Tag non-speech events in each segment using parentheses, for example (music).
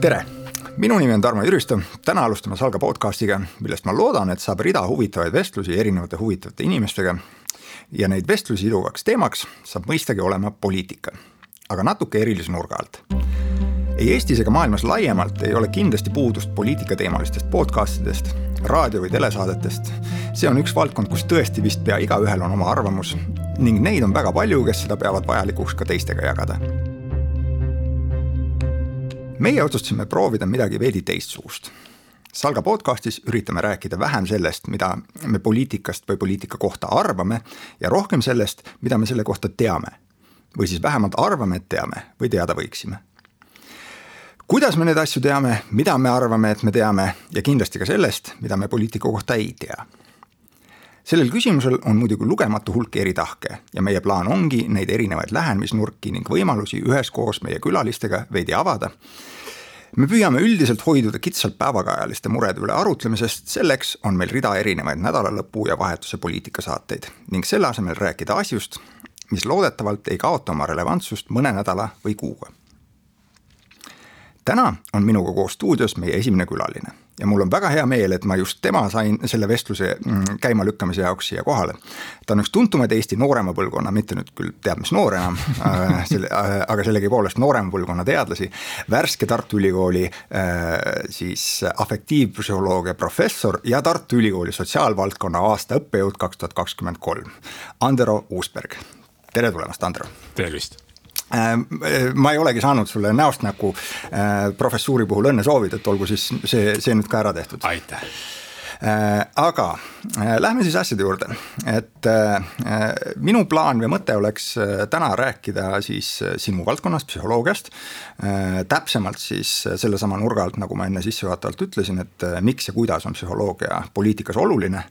tere, minu nimi on Tarmo Jüristo, täna alustame Salga podcastiga, millest ma loodan, et saab rida huvitavaid vestlusi erinevate huvitavate inimestega. ja neid vestlusi siduvaks teemaks saab mõistagi olema poliitika, aga natuke erilise nurga alt ei Eestis ega maailmas laiemalt ei ole kindlasti puudust poliitikateemalistest podcastidest, raadio- või telesaadetest. see on üks valdkond, kus tõesti vist pea igaühel on oma arvamus ning neid on väga palju, kes seda peavad vajalikuks ka teistega jagada. Meie otsustasime proovida midagi veidi teistsugust. Salga podcastis üritame rääkida vähem sellest, mida me poliitikast või poliitika kohta arvame ja rohkem sellest, mida me selle kohta teame. või siis vähemalt arvame, et teame või teada võiksime kuidas me neid asju teame, mida me arvame, et me teame ja kindlasti ka sellest, mida me poliitika kohta ei tea. Sellel küsimusel on muidugi lugematu hulk eri tahke ja meie plaan ongi neid erinevaid lähenemisnurki ning võimalusi üheskoos meie külalistega veidi avada. me püüame üldiselt hoiduda kitsalt päevakajaliste murede üle arutlemisest, selleks on meil rida erinevaid nädalalõpu ja vahetuse poliitikasaateid ning selle asemel rääkida asjust, mis loodetavalt ei kaota oma relevantsust mõne nädala või kuuga täna on minuga koos stuudios meie esimene külaline ja mul on väga hea meel, et ma just tema sain selle vestluse mm, käimalükkamise jaoks siia kohale. ta on üks tuntumaid Eesti noorema põlvkonna, mitte nüüd küll teab mis noor enam (laughs) äh, selle, äh, aga sellegipoolest noorema põlvkonna teadlasi, värske Tartu Ülikooli äh, siis afektiivpsühholoogia professor ja Tartu Ülikooli sotsiaalvaldkonna aasta õppejõud kaks tuhat kakskümmend kolm, Andero Uusberg. tere tulemast, Andero! tervist! Ähm, äh, ma ei olegi saanud sulle näost näkku äh, professuuri puhul õnne soovida, et olgu siis see, see nüüd ka ära tehtud. aitäh Äh, aga äh, lähme siis asjade juurde, et äh, minu plaan või mõte oleks täna rääkida siis sinu valdkonnast, psühholoogiast. täpsemalt siis sellesama nurga alt, nagu ma enne sissejuhatavalt ütlesin, et miks ja kuidas on psühholoogia poliitikas oluline.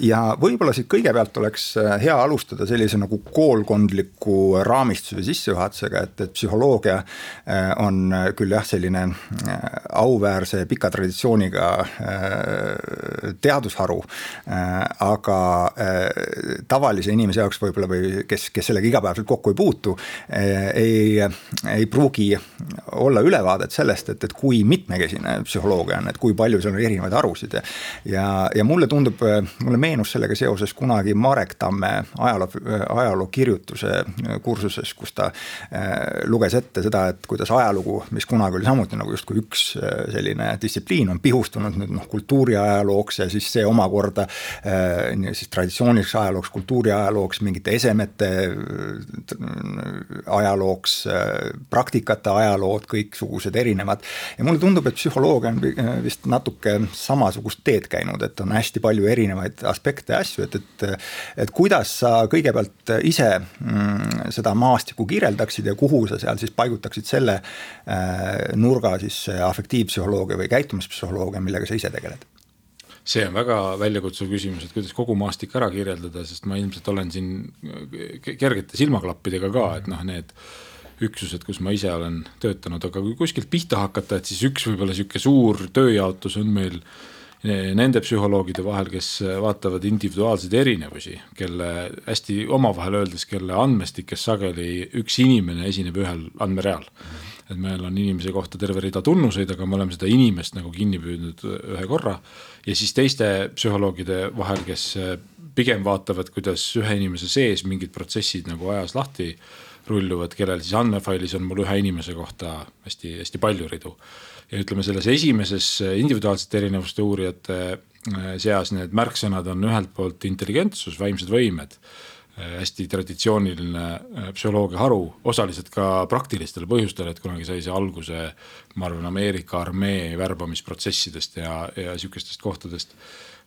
ja võib-olla siit kõigepealt oleks hea alustada sellise nagu koolkondliku raamistuse sissejuhatusega, et, et psühholoogia on küll jah, selline auväärse pika traditsiooniga teadusharu. Äh, aga äh, tavalise inimese jaoks võib-olla või kes, kes sellega igapäevaselt kokku ei puutu, äh, ei, ei pruugi olla ülevaadet sellest, et, et kui mitmekesine psühholoogia on, et kui palju seal on erinevaid harusid ja. ja, mulle tundub, mulle meenus sellega seoses kunagi Marek Tamme ajaloo, ajalookirjutuse kursuses, kus ta luges ette seda, et kuidas ajalugu, mis kunagi oli samuti nagu justkui üks selline distsipliin, on pihustunud nüüd noh, kultuuriajaloo ajalooks ja siis see omakorda äh, siis traditsiooniliseks ajalooks, kultuuriajalooks, mingite esemete äh, ajalooks, äh, praktikate ajalood, kõiksugused erinevad. ja mulle tundub, et psühholoogia on vist natuke samasugust teed käinud, et on hästi palju erinevaid aspekte ja asju, et, et. et kuidas sa kõigepealt ise mm, seda maastikku kirjeldaksid ja kuhu sa seal siis paigutaksid selle nurga siis afektiivpsühholoogia või käitumispsühholoogia, millega sa ise tegeled? See on väga väljakutsuv küsimus, et kuidas kogu maastik ära kirjeldada, sest ma ilmselt olen siin kergete silmaklappidega ka, et noh, need üksused, kus ma ise olen töötanud, aga kui kuskilt pihta hakata, et siis üks võib-olla sihuke suur tööjaotus on meil nende psühholoogide vahel, kes vaatavad individuaalseid erinevusi, kelle hästi omavahel öeldes, kelle andmestikes sageli üks inimene esineb ühel andmereal et meil on inimese kohta terve rida tunnuseid, aga me oleme seda inimest nagu kinni püüdnud ühe korra. Ja siis teiste psühholoogide vahel, kes pigem vaatavad, kuidas ühe inimese sees mingid protsessid nagu ajas lahti rulluvad, kellel siis andmefailis on mul ühe inimese kohta hästi-hästi palju ridu. ja ütleme, selles esimeses individuaalsete erinevuste uurijate seas need märksõnad on ühelt poolt intelligentsus, vaimsed võimed Äh, hästi traditsiooniline äh, psühholoogia haru, osaliselt ka praktilistel põhjustel, et kunagi sai see alguse, ma arvan, Ameerika armee värbamisprotsessidest ja, ja sihukestest kohtadest.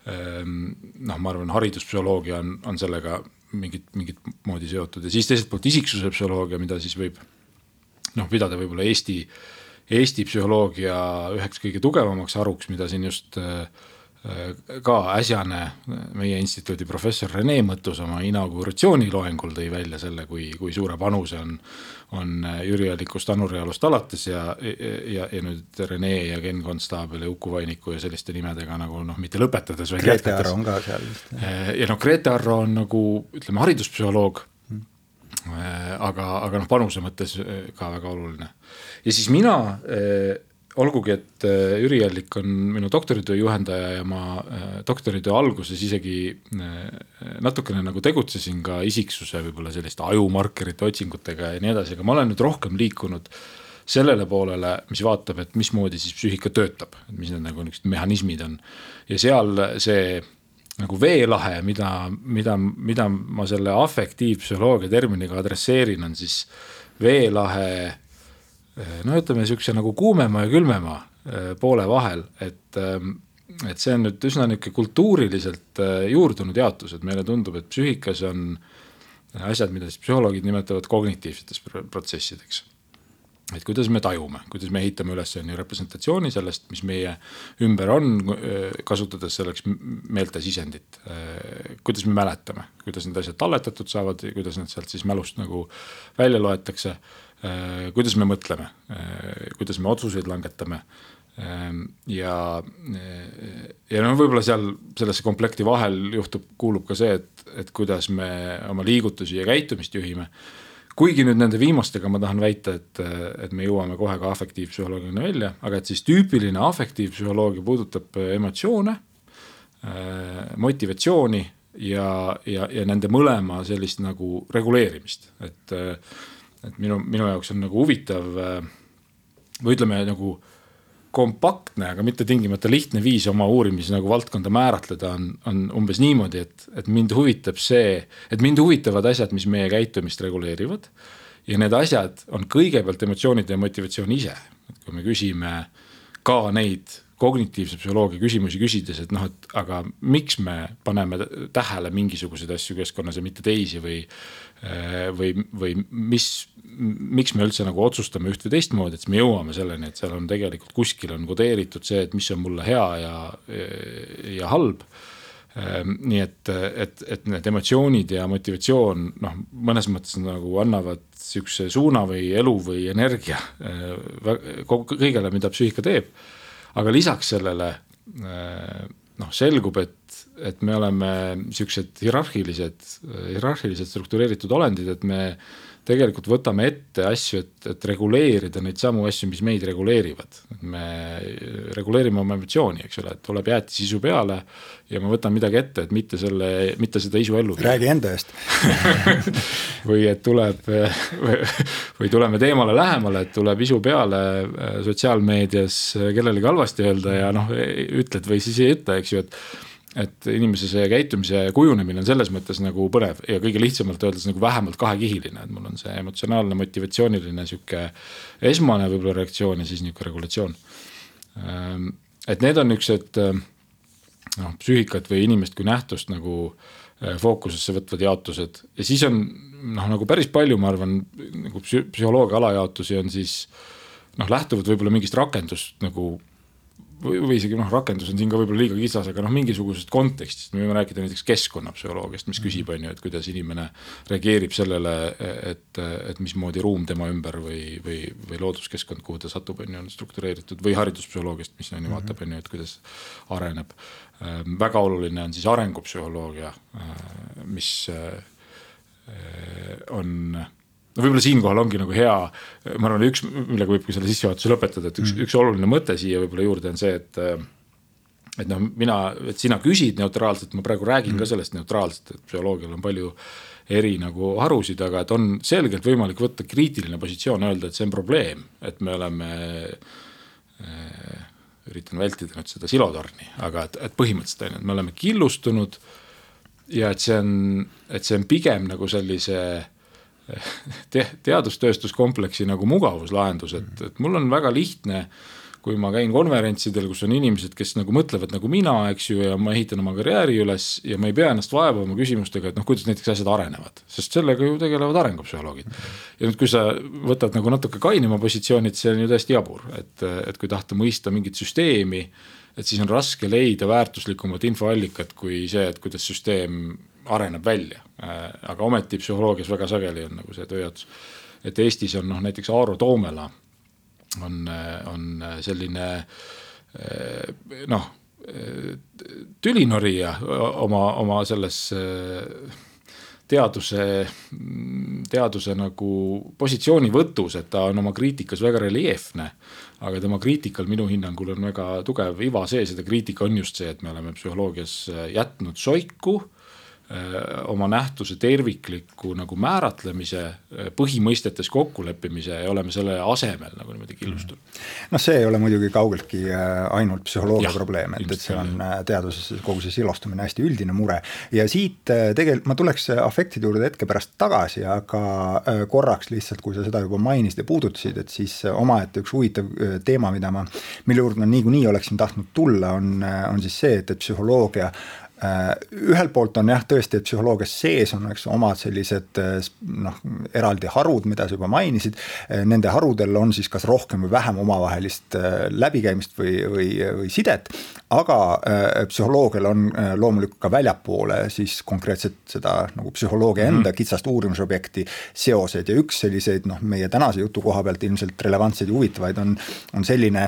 Ähm, noh, ma arvan, hariduspsühholoogia on, on sellega mingit, mingit moodi seotud ja siis teiselt poolt isiksuse psühholoogia, mida siis võib noh, pidada võib-olla Eesti, Eesti psühholoogia üheks kõige tugevamaks haruks, mida siin just äh, ka äsjane meie instituudi professor Rene Mõttus oma inauguratsiooniloengul tõi välja selle, kui, kui suure panuse on, on Jüri Allikust, Anu Realust alates ja, ja, ja nüüd Rene ja Ken Konstaabel ja Uku Vainiku ja selliste nimedega nagu noh, mitte lõpetades, vaid Arro on ka seal vist. ja noh, Grete Arro on nagu ütleme, hariduspsühholoog aga, aga noh, panuse mõttes ka väga oluline. ja siis mina olgugi, et äh, Jüri Allik on minu doktoritöö juhendaja ja ma äh, doktoritöö alguses isegi äh, natukene nagu tegutsesin ka isiksuse võib-olla selliste ajumarkerite otsingutega ja nii edasi, aga ma olen nüüd rohkem liikunud sellele poolele, mis vaatab, et mismoodi siis psüühika töötab, mis need nagu niisugused mehhanismid on. ja seal see nagu veelahe, mida, mida, mida ma selle afektiivpsühholoogia terminiga adresseerin, on siis veelahe no ütleme, sihukese nagu kuumema ja külmema äh, poole vahel, et, ähm, et see on nüüd üsna nihuke kultuuriliselt äh, juurdunud jaotus, et meile tundub, et psüühikas on asjad, mida siis psühholoogid nimetavad kognitiivseteks protsessideks. et kuidas me tajume, kuidas me ehitame üles on ju representatsiooni sellest, mis meie ümber on, äh, kasutades selleks meeltesisendit. kuidas me mäletame, kuidas need asjad talletatud saavad ja kuidas need sealt siis mälust nagu välja loetakse kuidas me mõtleme, äh, kuidas me otsuseid langetame. Ähm, ja, äh, ja noh, võib-olla seal sellesse komplekti vahel juhtub, kuulub ka see, et, et kuidas me oma liigutusi ja käitumist juhime. kuigi nüüd nende viimastega ma tahan väita, et, et me jõuame kohe ka afektiivpsühholoogiani välja, aga et siis tüüpiline afektiivpsühholoogia puudutab emotsioone, motivatsiooni ja, ja, ja nende mõlema sellist nagu reguleerimist, et et minu, minu jaoks on nagu huvitav või ütleme nagu kompaktne, aga mitte tingimata lihtne viis oma uurimise nagu valdkonda määratleda on, on umbes niimoodi, et, et mind huvitab see, et mind huvitavad asjad, mis meie käitumist reguleerivad. ja need asjad on kõigepealt emotsioonid ja motivatsioon ise, et kui me küsime ka neid kognitiivse psühholoogia küsimusi küsides, et noh, et aga miks me paneme tähele mingisuguseid asju keskkonnas ja mitte teisi või Äh, või, või mis, miks me üldse nagu otsustame üht või teistmoodi, et siis me jõuame selleni, et seal on tegelikult kuskil on kodeeritud see, et mis on mulle hea ja, ja halb. Ähm, nii et, et, et need emotsioonid ja motivatsioon noh, mõnes mõttes nagu annavad sihukese suuna või elu või energia äh, kõigele, mida psüühika teeb. aga lisaks sellele äh, noh, selgub, et, et me oleme siuksed hierarhilised, hierarhiliselt struktureeritud olendid, et me tegelikult võtame ette asju, et, et reguleerida neid samu asju, mis meid reguleerivad. me reguleerime oma emotsiooni, eks ole, et tuleb jäätisisu peale ja ma võtan midagi ette, et mitte selle, mitte seda isu ellu viia. räägi enda eest (laughs) või et tuleb või tuleme teemale lähemale, et tuleb isu peale sotsiaalmeedias kellelegi halvasti öelda ja noh, ütled või siis ei ütle, eks ju, et et inimese see käitumise kujunemine on selles mõttes nagu põnev ja kõige lihtsamalt öeldes nagu vähemalt kahekihiline, et mul on see emotsionaalne, motivatsiooniline sihuke esmane võib-olla reaktsioon ja siis nihuke regulatsioon. Ehm, et need on niuksed noh, psüühikat või inimest kui nähtust nagu eh, fookusesse võtvad jaotused ja siis on noh, nagu päris palju, ma arvan, nagu psühholoogia alajaotusi on siis noh, lähtuvad võib-olla mingist rakendust nagu või, või isegi noh, rakendus on siin ka võib-olla liiga kitsas, aga noh, mingisugusest kontekstist, me võime rääkida näiteks keskkonnapsühholoogiast, mis küsib, on ju, et kuidas inimene reageerib sellele, et, et mismoodi ruum tema ümber või, või, või looduskeskkond, kuhu ta satub, on ju, on struktureeritud või hariduspsühholoogiast, mis on ju vaatab, on ju, et kuidas areneb. Ehm, väga oluline on siis arengupsühholoogia, ehm, mis ehm, on no võib-olla siinkohal ongi nagu hea, ma arvan, üks, millega võib ka selle sissejuhatuse lõpetada, et üks mm., üks oluline mõte siia võib-olla juurde on see, et et noh, mina, et sina küsid neutraalselt, ma praegu räägin mm. ka sellest neutraalselt, et psühholoogial on palju eri nagu harusid, aga et on selgelt võimalik võtta kriitiline positsioon, öelda, et see on probleem, et me oleme äh,, üritan vältida nüüd seda silotorni, aga et, et põhimõtteliselt on ju, et me oleme killustunud ja et see on, et see on pigem nagu sellise (laughs) te teadustööstuskompleksi nagu mugavuslahendus, et, et mul on väga lihtne kui ma käin konverentsidel, kus on inimesed, kes nagu mõtlevad nagu mina, eks ju, ja ma ehitan oma karjääri üles ja ma ei pea ennast vaevama küsimustega, et noh, kuidas näiteks asjad arenevad, sest sellega ju tegelevad arengupsühholoogid. ja nüüd, kui sa võtad nagu natuke kainema positsiooni, et see on ju täiesti jabur, et, et kui tahta mõista mingit süsteemi, et siis on raske leida väärtuslikumat infoallikat kui see, et kuidas süsteem areneb välja. Äh, aga ometi psühholoogias väga sageli on nagu see tööjaotus. et Eestis on noh, näiteks Aaro Toomela on, on selline äh, noh, tülinorija oma, oma selles teaduse, teaduse nagu positsioonivõtus, et ta on oma kriitikas väga reljeefne. aga tema kriitikal minu hinnangul on väga tugev iva sees ja ta kriitika on just see, et me oleme psühholoogias jätnud soiku Äh, oma nähtuse tervikliku nagu määratlemise, äh, põhimõistetes kokkuleppimise ja oleme selle asemel nagu niimoodi killustunud. Mm. noh, see ei ole muidugi kaugeltki äh, ainult psühholoogia ja, probleem, et, et see on teaduses kogu see silostumine hästi üldine mure. ja siit tegelikult ma tuleks afektide juurde hetke pärast tagasi, aga korraks lihtsalt, kui sa seda juba mainisid ja puudutasid, et siis omaette üks huvitav teema, mida ma, mille juurde ma niikuinii oleksin tahtnud tulla, on, on siis see, et, et psühholoogia Äh, ühelt poolt on jah, tõesti, et psühholoogias sees on, eks omad sellised äh, noh, eraldi harud, mida sa juba mainisid. Äh, nende harudel on siis kas rohkem või vähem omavahelist läbikäimist või, või, või sidet. aga psühholoogial on loomulikult ka väljapoole siis konkreetselt seda nagu psühholoogia enda mm. kitsast uurimisobjekti seoseid ja üks selliseid noh, meie tänase jutu koha pealt ilmselt relevantseid ja huvitavaid on, on selline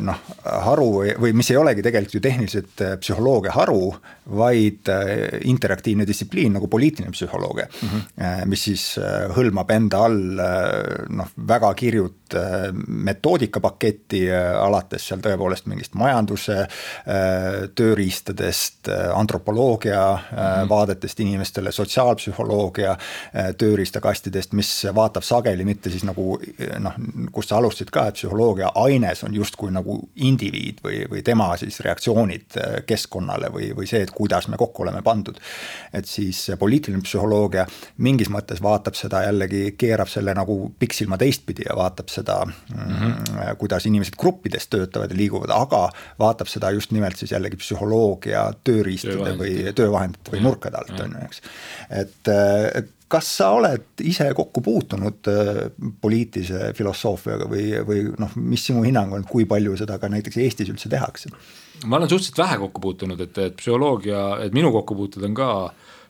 noh, haru või, mis ei olegi tegelikult ju tehniliselt psühholoogia haru, vaid äh, interaktiivne distsipliin nagu poliitiline psühholoogia mm. -hmm. mis siis äh, hõlmab enda all noh, väga kirjut metoodikapaketti, alates seal tõepoolest mingist majanduse tööriistadest, antropoloogia mm -hmm. vaadetest inimestele, sotsiaalpsühholoogia tööriistakastidest, mis vaatab sageli mitte siis nagu noh, kust sa alustasid ka, et psühholoogia aines on justkui nagu indiviid või, või tema siis reaktsioonid keskkonnale või, või see, et kuidas me kokku oleme pandud. et siis poliitiline psühholoogia mingis mõttes vaatab seda jällegi, keerab selle nagu pikksilma teistpidi ja vaatab seda mm, -hmm. kuidas inimesed gruppides töötavad ja liiguvad, aga vaatab seda just nimelt siis jällegi psühholoogia tööriistade või töövahendite või nurkade alt on ju, eks. et, et kas sa oled ise kokku puutunud äh, poliitilise filosoofiaga või, või noh, mis sinu hinnang on, kui palju seda ka näiteks Eestis üldse tehakse? ma olen suhteliselt vähe kokku puutunud, et, et psühholoogia, et minu kokkupuuted on ka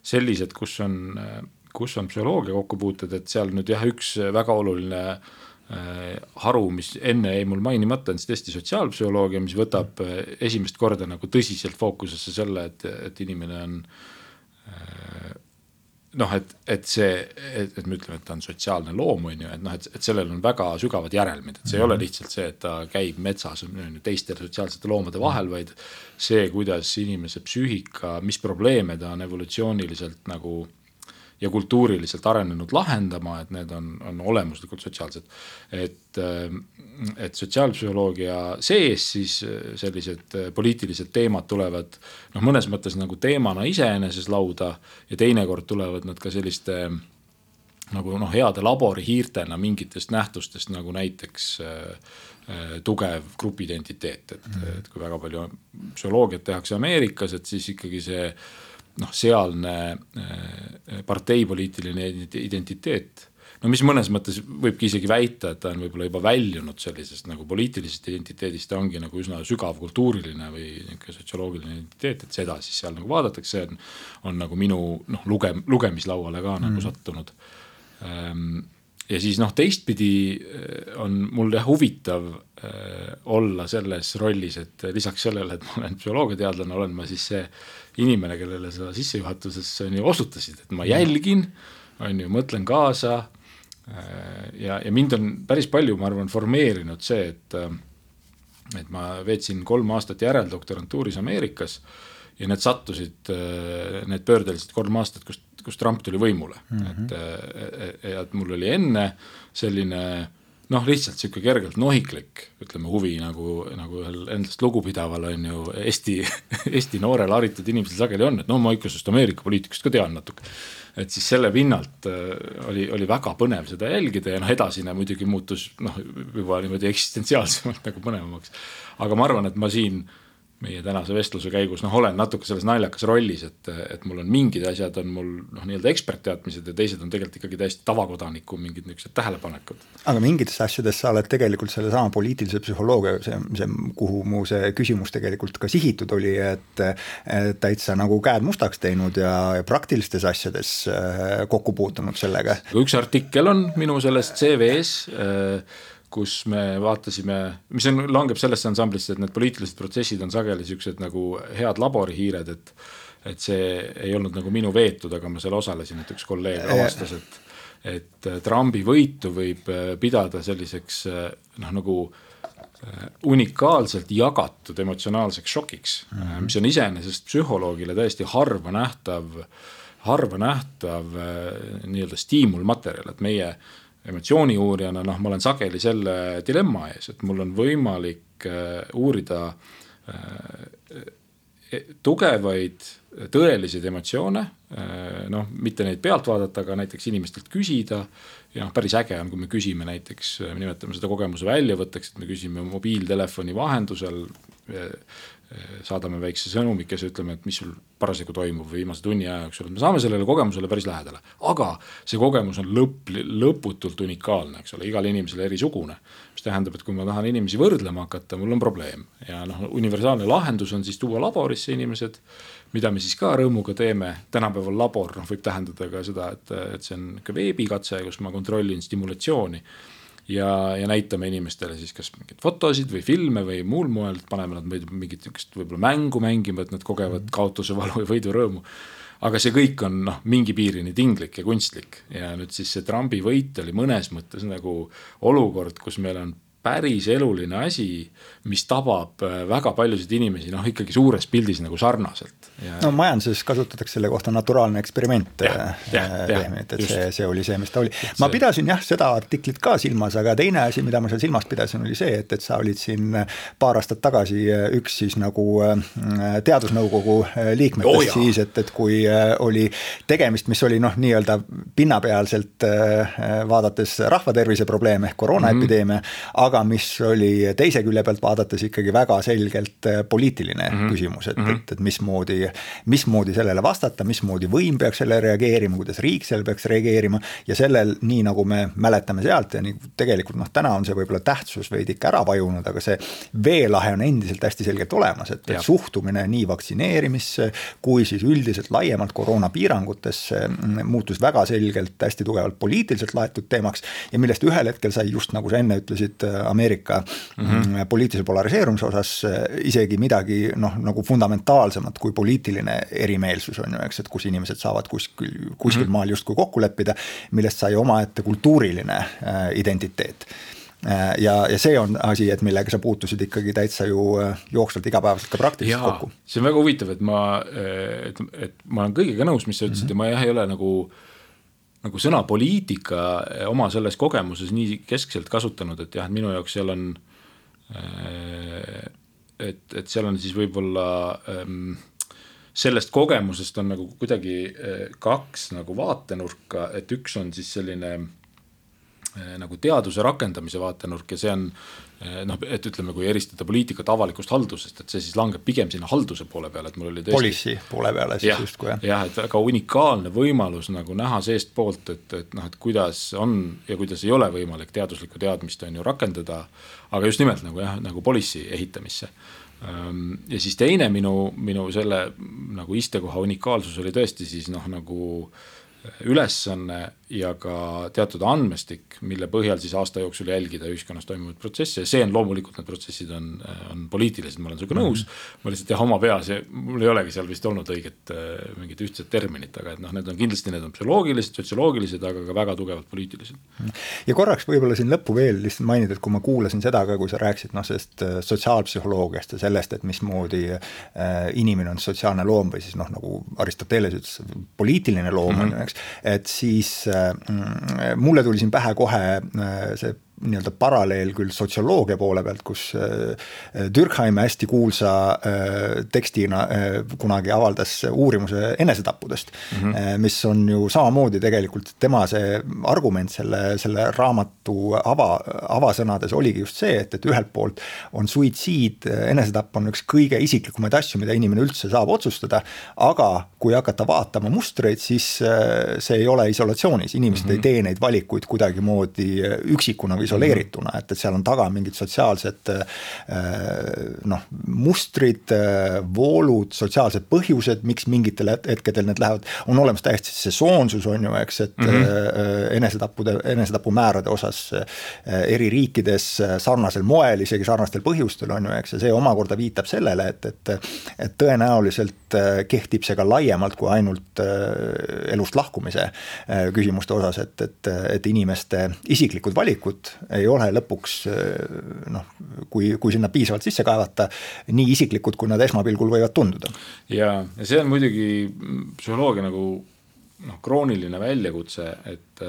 sellised, kus on, kus on psühholoogia kokkupuuted, et seal nüüd jah, üks väga oluline äh, haru, mis enne jäi mul mainimata, on siis tõesti sotsiaalpsühholoogia, mis võtab äh, esimest korda nagu tõsiselt fookusesse selle, et, et inimene on noh, et, et see, et, me ütleme, et ta on sotsiaalne loom, on ju, et noh, et, et sellel on väga sügavad järelmid, et see mm -hmm. ei ole mhm. lihtsalt see, et ta käib metsas teiste sotsiaalsete loomade vahel, vaid see, kuidas inimese psüühika, mis probleeme ta on evolutsiooniliselt nagu ja kultuuriliselt arenenud lahendama, et need on, on olemuslikult sotsiaalsed. et, et sotsiaalpsühholoogia sees siis sellised poliitilised teemad tulevad noh, mõnes mõttes nagu teemana iseeneses lauda ja teinekord tulevad nad ka selliste nagu noh, heade laborihiirtena mingitest nähtustest nagu näiteks äh, tugev grupiidentiteet, et, et kui väga palju psühholoogiat tehakse Ameerikas, et siis ikkagi see noh, sealne äh, parteipoliitiline identiteet no mis mõnes mõttes võibki isegi väita, et ta on võib-olla juba väljunud sellisest nagu poliitilisest identiteedist, ta ongi nagu üsna sügav kultuuriline või niisugune sotsioloogiline identiteet, et seda siis seal nagu vaadatakse, on, on nagu minu noh, luge-, lugemislauale ka mm. nagu sattunud ähm, ja siis noh, teistpidi äh, on mul jah huvitav äh, olla selles rollis, et lisaks sellele, et ma olen psühholoogiateadlane, olen ma siis see inimene, kellele sa sissejuhatuses on ju osutasid, et ma jälgin, on ju, mõtlen kaasa. Äh, ja, ja mind on päris palju, ma arvan, formeerinud see, et, et ma veetsin kolm aastat järeldoktorantuuris Ameerikas ja need sattusid, need pöördelised kolm aastat, kus kus Trump tuli võimule mm, -hmm. et ja et mul oli enne selline noh, lihtsalt sihuke kergelt nohiklik, ütleme huvi nagu, nagu ühel endast lugupidaval on ju Eesti, (laughs) Eesti noorel haritud inimesel sageli on, et no ma ikka sellest Ameerika poliitikast ka tean natuke. et siis selle pinnalt oli, oli väga põnev seda jälgida ja noh, edasine muidugi muutus noh, juba niimoodi eksistentsiaalsemalt nagu põnevamaks. aga ma arvan, et ma siin äh, meie tänase vestluse käigus noh, olen natuke selles naljakas rollis, et, et mul on mingid asjad on mul noh, nii-öelda ekspertteadmised ja teised on tegelikult ikkagi täiesti tavakodaniku mingid niisugused tähelepanekud. aga mingites asjades sa oled tegelikult sellesama poliitilise psühholoogia, see, see, kuhu mu see küsimus tegelikult ka sihitud oli, et täitsa nagu käed mustaks teinud ja, ja praktilistes asjades äh, kokku puutunud sellega. üks artikkel on minu sellest CV-s äh, kus me vaatasime, mis on, langeb sellesse ansamblisse, et need poliitilised protsessid on sageli siuksed nagu head laborihiired, et et see ei olnud nagu minu veetud, aga ma seal osalesin, et üks kolleeg avastas, et et Trumpi võitu võib pidada selliseks noh, nagu unikaalselt jagatud emotsionaalseks šokiks mm, -hmm. mis on iseenesest psühholoogile täiesti harva nähtav, harva nähtav nii-öelda stiimulmaterjal, et meie emotsiooniuurijana, noh, ma olen sageli selle dilemma ees, et mul on võimalik uurida e-, tugevaid tõeliseid emotsioone, noh, mitte neid pealt vaadata, aga näiteks inimestelt küsida. ja noh, päris äge on, kui me küsime näiteks, nimetame seda kogemuse väljavõtteks, et me küsime mobiiltelefoni vahendusel saadame väikse sõnumikese, ütleme, et mis sul parasjagu toimub viimase tunni aja jooksul, et me saame sellele kogemusele päris lähedale. aga see kogemus on lõpp, lõputult unikaalne, eks ole, igal inimesel erisugune. mis tähendab, et kui ma tahan inimesi võrdlema hakata, mul on probleem ja noh, universaalne lahendus on siis tuua laborisse inimesed. mida me siis ka rõõmuga teeme, tänapäeval labor noh, võib tähendada ka seda, et, et see on niisugune veebikatse, kus ma kontrollin stimulatsiooni ja, ja näitame inimestele siis kas mingeid fotosid või filme või muul moel, paneme nad mingit niisugust võib-olla mängu mängima, et nad kogevad mhm. kaotuse valu ja võidurõõmu. aga see kõik on noh, mingi piirini tinglik ja kunstlik ja nüüd siis see Trumpi võit oli mõnes mõttes nagu olukord, kus meil on päris eluline asi, mis tabab äh, väga paljusid inimesi noh, ikkagi suures pildis nagu sarnaselt. no majanduses kasutatakse selle kohta naturaalne eksperiment äh, terminit, et just. see, see oli see, mis ta oli. ma see... pidasin jah, seda artiklit ka silmas, aga teine asi, mida ma seal silmas pidasin, oli see, et, et sa olid siin paar aastat tagasi üks siis nagu teadusnõukogu liikmetest oh, siis, et, et kui oli tegemist, mis oli noh, nii-öelda pinnapealselt vaadates rahvatervise probleem ehk koroonaepideemia mm, -hmm aga mis oli teise külje pealt vaadates ikkagi väga selgelt äh, poliitiline mm -hmm. küsimus, et mm, -hmm. et, et mismoodi, mismoodi sellele vastata, mismoodi võim peaks sellele reageerima, kuidas riik sellele peaks reageerima. ja sellel, nii nagu me mäletame sealt ja nii tegelikult noh, täna on see võib-olla tähtsus veidike ära vajunud, aga see veelahe on endiselt hästi selgelt olemas, et, et suhtumine nii vaktsineerimisse kui siis üldiselt laiemalt koroonapiirangutesse mm, muutus väga selgelt hästi tugevalt poliitiliselt laetud teemaks ja millest ühel hetkel sai just nagu sa enne ütlesid, Ameerika mm -hmm. poliitilise polariseerumise osas äh, isegi midagi noh, nagu fundamentaalsemat kui poliitiline erimeelsus on ju, eks, et kus inimesed saavad kuskil, kuskil mm -hmm. maal justkui kokku leppida, millest sai omaette kultuuriline äh, identiteet äh, ja, ja see on asi, et millega sa puutusid ikkagi täitsa ju jooksvalt igapäevaselt ka praktiliselt Jaa, kokku. see on väga huvitav, et ma, et, et ma olen kõigega nõus, mis sa ütlesid mm -hmm. ja ma jah ei ole nagu äh, nagu sõna poliitika oma selles kogemuses nii keskselt kasutanud, et jah, et minu jaoks seal on eh, et, et seal on siis võib-olla ähm, sellest kogemusest on nagu kuidagi eh, kaks nagu vaatenurka, et üks on siis selline äh, nagu teaduse rakendamise vaatenurk ja see on noh, et ütleme, kui eristada poliitikat avalikust haldusest, et see siis langeb pigem sinna halduse poole peale, et mul oli tõesti. Policy poole peale siis justkui jah. jah, et väga unikaalne võimalus nagu näha seestpoolt, et, et noh, et kuidas on ja kuidas ei ole võimalik teaduslikku teadmist on ju rakendada. aga just nimelt nagu jah, nagu policy ehitamisse. Ehm, ja siis teine minu, minu selle nagu istekoha unikaalsus oli tõesti siis noh, nagu ülesanne ja ka teatud andmestik, mille põhjal siis aasta jooksul jälgida ühiskonnas toimuvaid protsesse ja see on loomulikult, need protsessid on, on poliitilised, ma olen sinuga mm -hmm. nõus. ma lihtsalt jah, oma peas mul ei olegi seal vist olnud õiget äh, mingit ühtset terminit, aga et noh, need on kindlasti, need on psühholoogilised, sotsioloogilised, aga ka väga tugevalt poliitilised. ja korraks võib-olla siin lõppu veel lihtsalt mainida, et kui ma kuulasin seda ka, kui sa rääkisid noh, sellest äh, sotsiaalpsühholoogiast ja sellest, et mismoodi äh, inimene on sotsiaalne loom või siis noh, nagu Aristoteles ütles, poliitiline loom on mm -hmm. ju, eks, et siis mulle tuli siin pähe kohe äh, see nii-öelda paralleel küll sotsioloogia poole pealt, kus Dürkheim äh, hästi kuulsa äh, tekstina äh, kunagi avaldas uurimuse enesetappudest mm. -hmm. mis on ju samamoodi tegelikult tema see argument selle, selle raamatu ava, avasõnades oligi just see, et, et ühelt poolt on suitsiid, enesetapp on üks kõige isiklikumaid asju, mida inimene üldse saab otsustada. aga kui hakata vaatama mustreid, siis see ei ole isolatsioonis, inimesed mm -hmm. ei tee neid valikuid kuidagimoodi üksikuna või isoleerituna, et, et seal on taga mingid sotsiaalsed äh, noh, mustrid, äh, voolud, sotsiaalsed põhjused, miks mingitel hetkedel need lähevad, on olemas täiesti sesoonsus on ju, eks, et mm -hmm. enesetappude, enesetapumäärade osas eri riikides sarnasel moel, isegi sarnastel põhjustel on ju, eks, ja see omakorda viitab sellele, et, et, et tõenäoliselt äh, kehtib see ka laiemalt kui ainult äh, elust lahkumise küsimuste osas, et, et, et inimeste isiklikud valikud ei ole lõpuks noh, kui, kui sinna piisavalt sisse kaevata, nii isiklikud, kui nad esmapilgul võivad tunduda. ja, ja see on muidugi psühholoogia nagu noh, krooniline väljakutse, et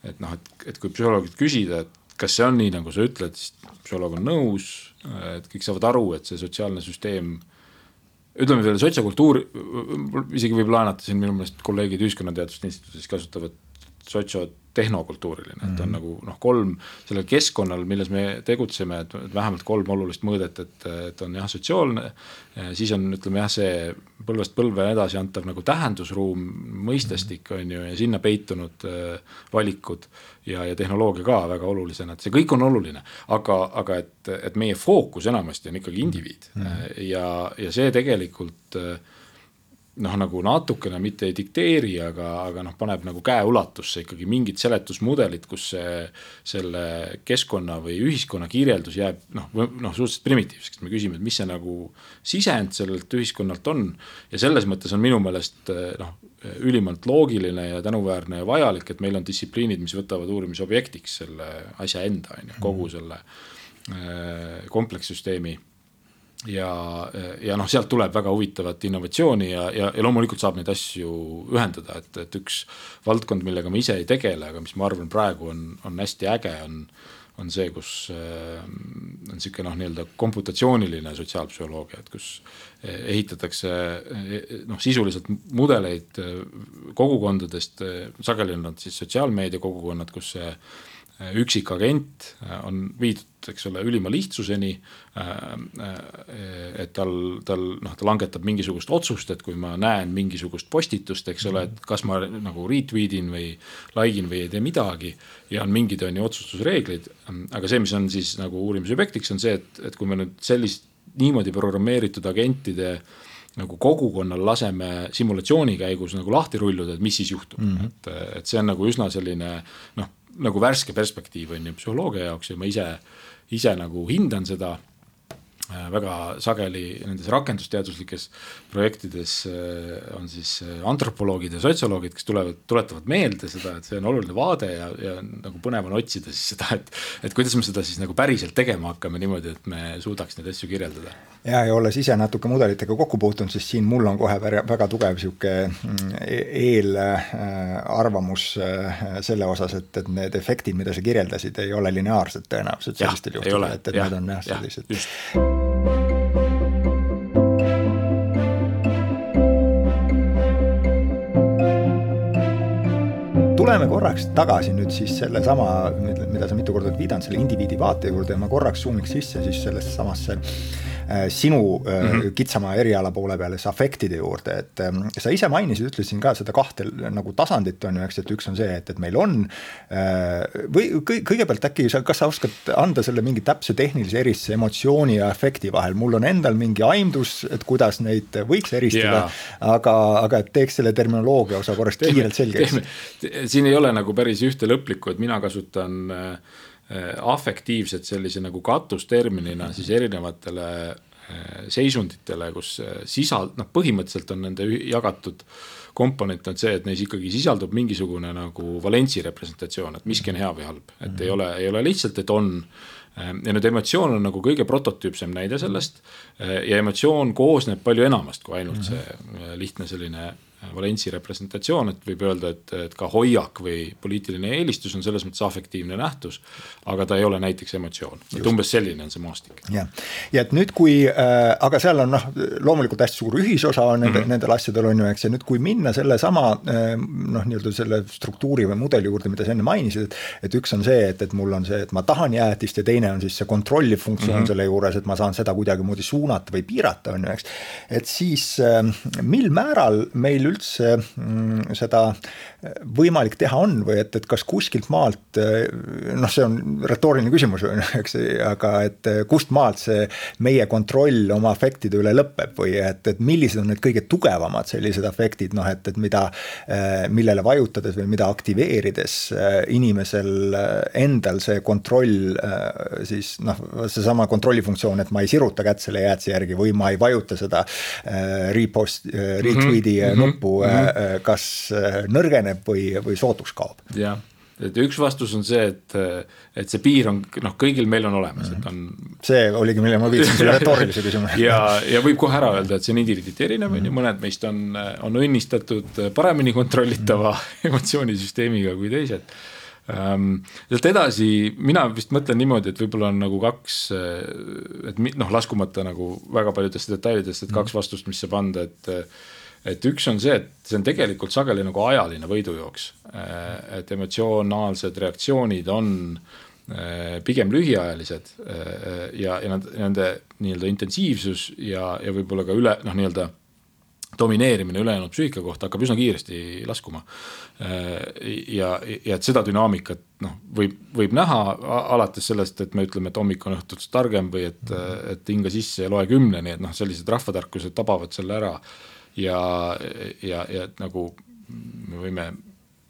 et noh, et, et kui psühholoogilt küsida, et kas see on nii, nagu sa ütled, siis psühholoog on nõus, et kõik saavad aru, et see sotsiaalne süsteem ütleme selle sotsiokultuur, isegi võib laenata siin minu meelest kolleegid Ühiskonnateaduste Instituudis kasutavad sotsiot tehnokultuuriline, et on mm -hmm. nagu noh, kolm sellel keskkonnal, milles me tegutseme, et vähemalt kolm olulist mõõdet, et, et on jah, sotsiaalne. siis on, ütleme jah, see põlvest põlve edasi antav nagu tähendusruum, mõistestik on ju ja sinna peitunud äh, valikud. ja, ja tehnoloogia ka väga olulisena, et see kõik on oluline, aga, aga et, et meie fookus enamasti on ikkagi indiviid mm -hmm. ja, ja see tegelikult noh, nagu natukene mitte ei dikteeri, aga, aga noh, paneb nagu käeulatusse ikkagi mingid seletusmudelid, kus see, selle keskkonna või ühiskonna kirjeldus jääb noh, noh suhteliselt primitiivseks, me küsime, et mis see nagu sisend sellelt ühiskonnalt on. ja selles mõttes on minu meelest noh, ülimalt loogiline ja tänuväärne ja vajalik, et meil on distsipliinid, mis võtavad uurimisobjektiks selle asja enda, on ju, kogu selle äh, komplekssüsteemi ja, ja noh, sealt tuleb väga huvitavat innovatsiooni ja, ja, ja loomulikult saab neid asju ühendada, et, et üks valdkond, millega ma ise ei tegele, aga mis ma arvan, praegu on, on hästi äge, on on see, kus äh, on niisugune noh, nii-öelda komputatsiooniline sotsiaalpsühholoogia, et kus ehitatakse noh, sisuliselt mudeleid kogukondadest, sageli on nad siis sotsiaalmeedia kogukonnad, kus see üksikagent äh, on viidud, eks ole, ülima lihtsuseni. Äh, äh, et tal, tal noh, ta langetab mingisugust otsust, et kui ma näen mingisugust postitust, eks ole, et kas ma nagu retweet in või like in või ei tee midagi. ja on mingid, on ju, otsustusreeglid, aga see, mis on siis nagu uurimisobjektiks, on see, et, et kui me nüüd sellist niimoodi programmeeritud agentide nagu kogukonnal laseme simulatsiooni käigus nagu lahti rulluda, et mis siis juhtub mm, -hmm. et, et see on nagu üsna selline noh nagu värske perspektiiv on ju psühholoogia jaoks ja ma ise, ise nagu hindan seda väga sageli nendes rakendusteaduslikes projektides äh, on siis äh, antropoloogid ja sotsioloogid, kes tulevad, tuletavad meelde seda, et see on oluline vaade ja, ja nagu põnev on otsida siis seda, et et kuidas me seda siis nagu päriselt tegema hakkame niimoodi, et me suudaks neid asju kirjeldada. ja, ja olles ise natuke mudelitega kokku puutunud, siis siin mul on kohe väga, väga tugev sihuke mm, e-, eelarvamus selle osas, et, et need efektid, mida sa kirjeldasid, ei ole lineaarsed tõenäoliselt sellistel juhtudel, et, et ja, need on jah, sellised tuleme korraks tagasi nüüd siis sellesama, mida sa mitu korda oled viidanud, selle indiviidi vaate juurde ja ma korraks suuniks sisse siis sellesse samasse sinu mm -hmm. kitsama eriala poole peale, siis afektide juurde, et ähm, sa ise mainisid, ütlesin ka seda kahte nagu tasandit on ju, eks, et üks on see, et, et meil on äh, või kõigepealt äkki sa, kas sa oskad anda selle mingi täpse tehnilise eristuse emotsiooni ja afekti vahel, mul on endal mingi aimdus, et kuidas neid võiks eristada, aga, aga et teeks selle terminoloogia osa korraks kiirelt selgeks. siin ei ole nagu päris ühte lõplikku, et mina kasutan äh, Äh, afektiivset sellise nagu katusterminina siis erinevatele äh, seisunditele, kus äh, sisald-, noh, põhimõtteliselt on nende jagatud komponent on see, et neis ikkagi sisaldub mingisugune nagu valentsi representatsioon, et miski on hea või halb, et mm -hmm. ei ole, ei ole lihtsalt, et on. ja nüüd emotsioon on nagu kõige prototüüpsem näide sellest ja emotsioon koosneb palju enamast kui ainult -hmm. see lihtne selline valentsi representatsioon, et võib öelda, et, et ka hoiak või poliitiline eelistus on selles mõttes afektiivne nähtus. aga ta ei ole näiteks emotsioon, et umbes selline on see maastik. jah, ja et nüüd, kui äh,, aga seal on noh, loomulikult hästi suur ühisosa on nende mm, -hmm. nendel asjadel on ju, eks, ja nüüd, kui minna sellesama äh, noh, nii-öelda selle struktuuri või mudeli juurde, mida sa enne mainisid, et. et üks on see, et, et mul on see, et ma tahan jäätist ja teine on siis see kontrolliv funktsioon mm -hmm. selle juures, et ma saan seda kuidagimoodi suunata või piirata, on ju, eks. et siis äh, mil määral meil üldse mm, seda võimalik teha on või et, et kas kuskilt maalt, noh, see on retooriline küsimus, eks, aga et kust maalt see meie kontroll oma afektide üle lõpeb või et, et millised on need kõige tugevamad sellised afektid, noh et, et mida, millele vajutades või mida aktiveerides inimesel endal see kontroll siis noh, seesama kontrollifunktsioon, et ma ei siruta kätt selle jäätise järgi või ma ei vajuta seda repost, retweet'i mm -hmm. nuppu mm, -hmm. kas nõrgeneb või, või sootuks kaob. jah, et üks vastus on see, et, et see piir on noh, kõigil meil on olemas, et on. see oligi, mille ma viitsin selle (laughs) retoorilise küsimuse. ja, ja võib kohe ära öelda, et see on indiviiditi erinev, on ju, mõned meist on, on õnnistatud paremini kontrollitava emotsioonisüsteemiga kui teised ähm, sealt edasi, mina vist mõtlen niimoodi, et võib-olla on nagu kaks, et noh, laskumata nagu väga paljudesse detailidesse, et kaks vastust, mis saab anda, et et üks on see, et see on tegelikult sageli nagu ajaline võidujooks. Äh, et emotsionaalsed reaktsioonid on äh, pigem lühiajalised äh, ja, ja nad, nende nii-öelda intensiivsus ja, ja võib-olla ka üle noh, nii-öelda domineerimine ülejäänud psüühika kohta hakkab üsna kiiresti laskuma. ja, ja et seda dünaamikat noh, võib, võib näha alates sellest, et me ütleme, et hommik on õhtust targem või et, et hinga sisse ja loe kümneni, et noh, sellised rahvatarkused tabavad selle ära ja, ja, ja nagu me võime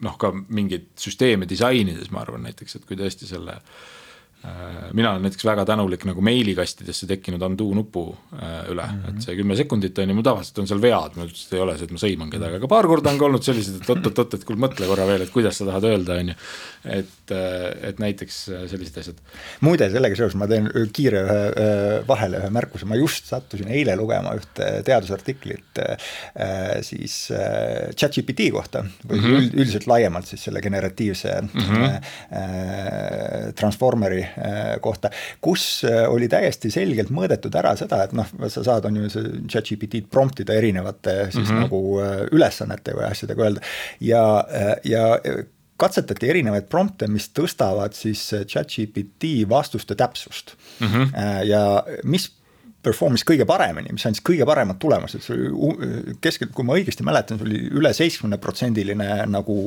noh, ka mingeid süsteeme disainides, ma arvan näiteks, et kui tõesti selle äh, mina olen näiteks väga tänulik nagu meilikastidesse tekkinud undo nupu äh, üle mm, -hmm. et see kümme sekundit on ju, mul tavaliselt on seal vead, mul üldse ei ole see, et ma sõiman kedagi, aga paar korda on ka olnud sellised, et oot-oot-oot, et kuule mõtle korra veel, et kuidas sa tahad öelda, on ju. et, äh, et näiteks sellised asjad. muide, sellega seoses ma teen kiire ühe vahele ühe märkuse, ma just sattusin eile lugema ühte teadusartiklit siis chat-GPT kohta või mm -hmm. üldiselt laiemalt siis selle generatiivse mm -hmm. transformeri Äh, kohta, kus äh, oli täiesti selgelt mõõdetud ära seda, et noh, sa saad, on ju, chat-GPT-d prompt ida erinevate siis mm -hmm. nagu äh, ülesannete või asjadega öelda ja, ja katsetati erinevaid prompte, mis tõstavad siis chat-GPT vastuste täpsust mm. -hmm. ja mis perform'is kõige paremini, mis andis kõige paremad tulemused, see oli keskelt, kui ma õigesti mäletan, see oli üle seitsmekümne protsendiline nagu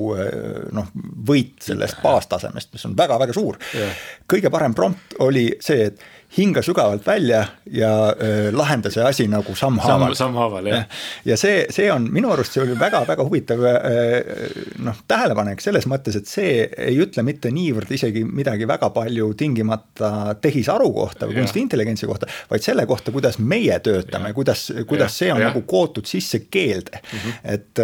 noh, võit sellest baastasemest, mis on väga-väga suur. Yeah.. kõige parem prompt oli see, et hinga sügavalt välja ja lahenda see asi nagu sammhaaval Sam,. sammhaaval, jah. ja see, see on minu arust, see oli väga-väga huvitav noh, tähelepanek selles mõttes, et see ei ütle mitte niivõrd isegi midagi väga palju tingimata tehisaru kohta või kunstintelligentsi kohta, vaid selle kohta, kuidas meie töötame, kuidas, kuidas ja. see on ja. nagu kootud sisse keelde mm. -hmm. et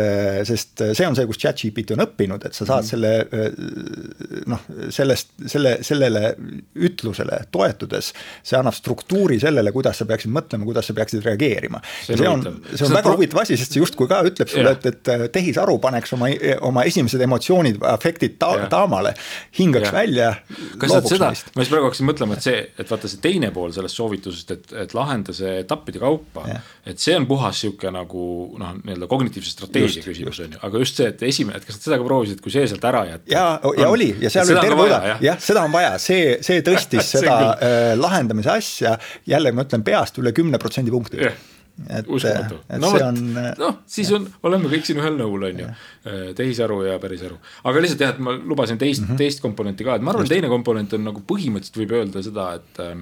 sest see on see, kus chat-GPT on õppinud, et sa saad mm -hmm. selle noh, sellest, selle, sellele ütlusele toetudes see annab struktuuri sellele, kuidas sa peaksid mõtlema, kuidas sa peaksid reageerima. see, see on, see on väga huvitav asi, sest see justkui ka ütleb sulle, et, et tehisaru paneks oma, oma esimesed emotsioonid, afektid ta, taamale, hingaks ja. välja. kas nad seda, ma just praegu hakkasin mõtlema, et see, et vaata see teine pool sellest soovitusest, et, et lahenda see etappide kaupa. et see on puhas sihuke nagu noh, nii-öelda kognitiivse strateegia küsimus on ju, aga just see, et esimene, et kas nad seda ka proovisid, kui see sealt ära jätta. ja, ja on, oli ja seal oli terve hulk, jah, seda on vaja, see, see tõstis (laughs) seda äh, lahendamist lahendamise asja, jälle ma ütlen peast üle kümne protsendi punkti yeah et, uskumatu. no vot, noh, siis on, oleme kõik siin ühel nõul, on ju, äh, tehisaru ja pärisaru. aga lihtsalt jah, et ma lubasin teist mm, -hmm. teist komponenti ka, et ma arvan, teine komponent on nagu põhimõtteliselt võib öelda seda, et äh,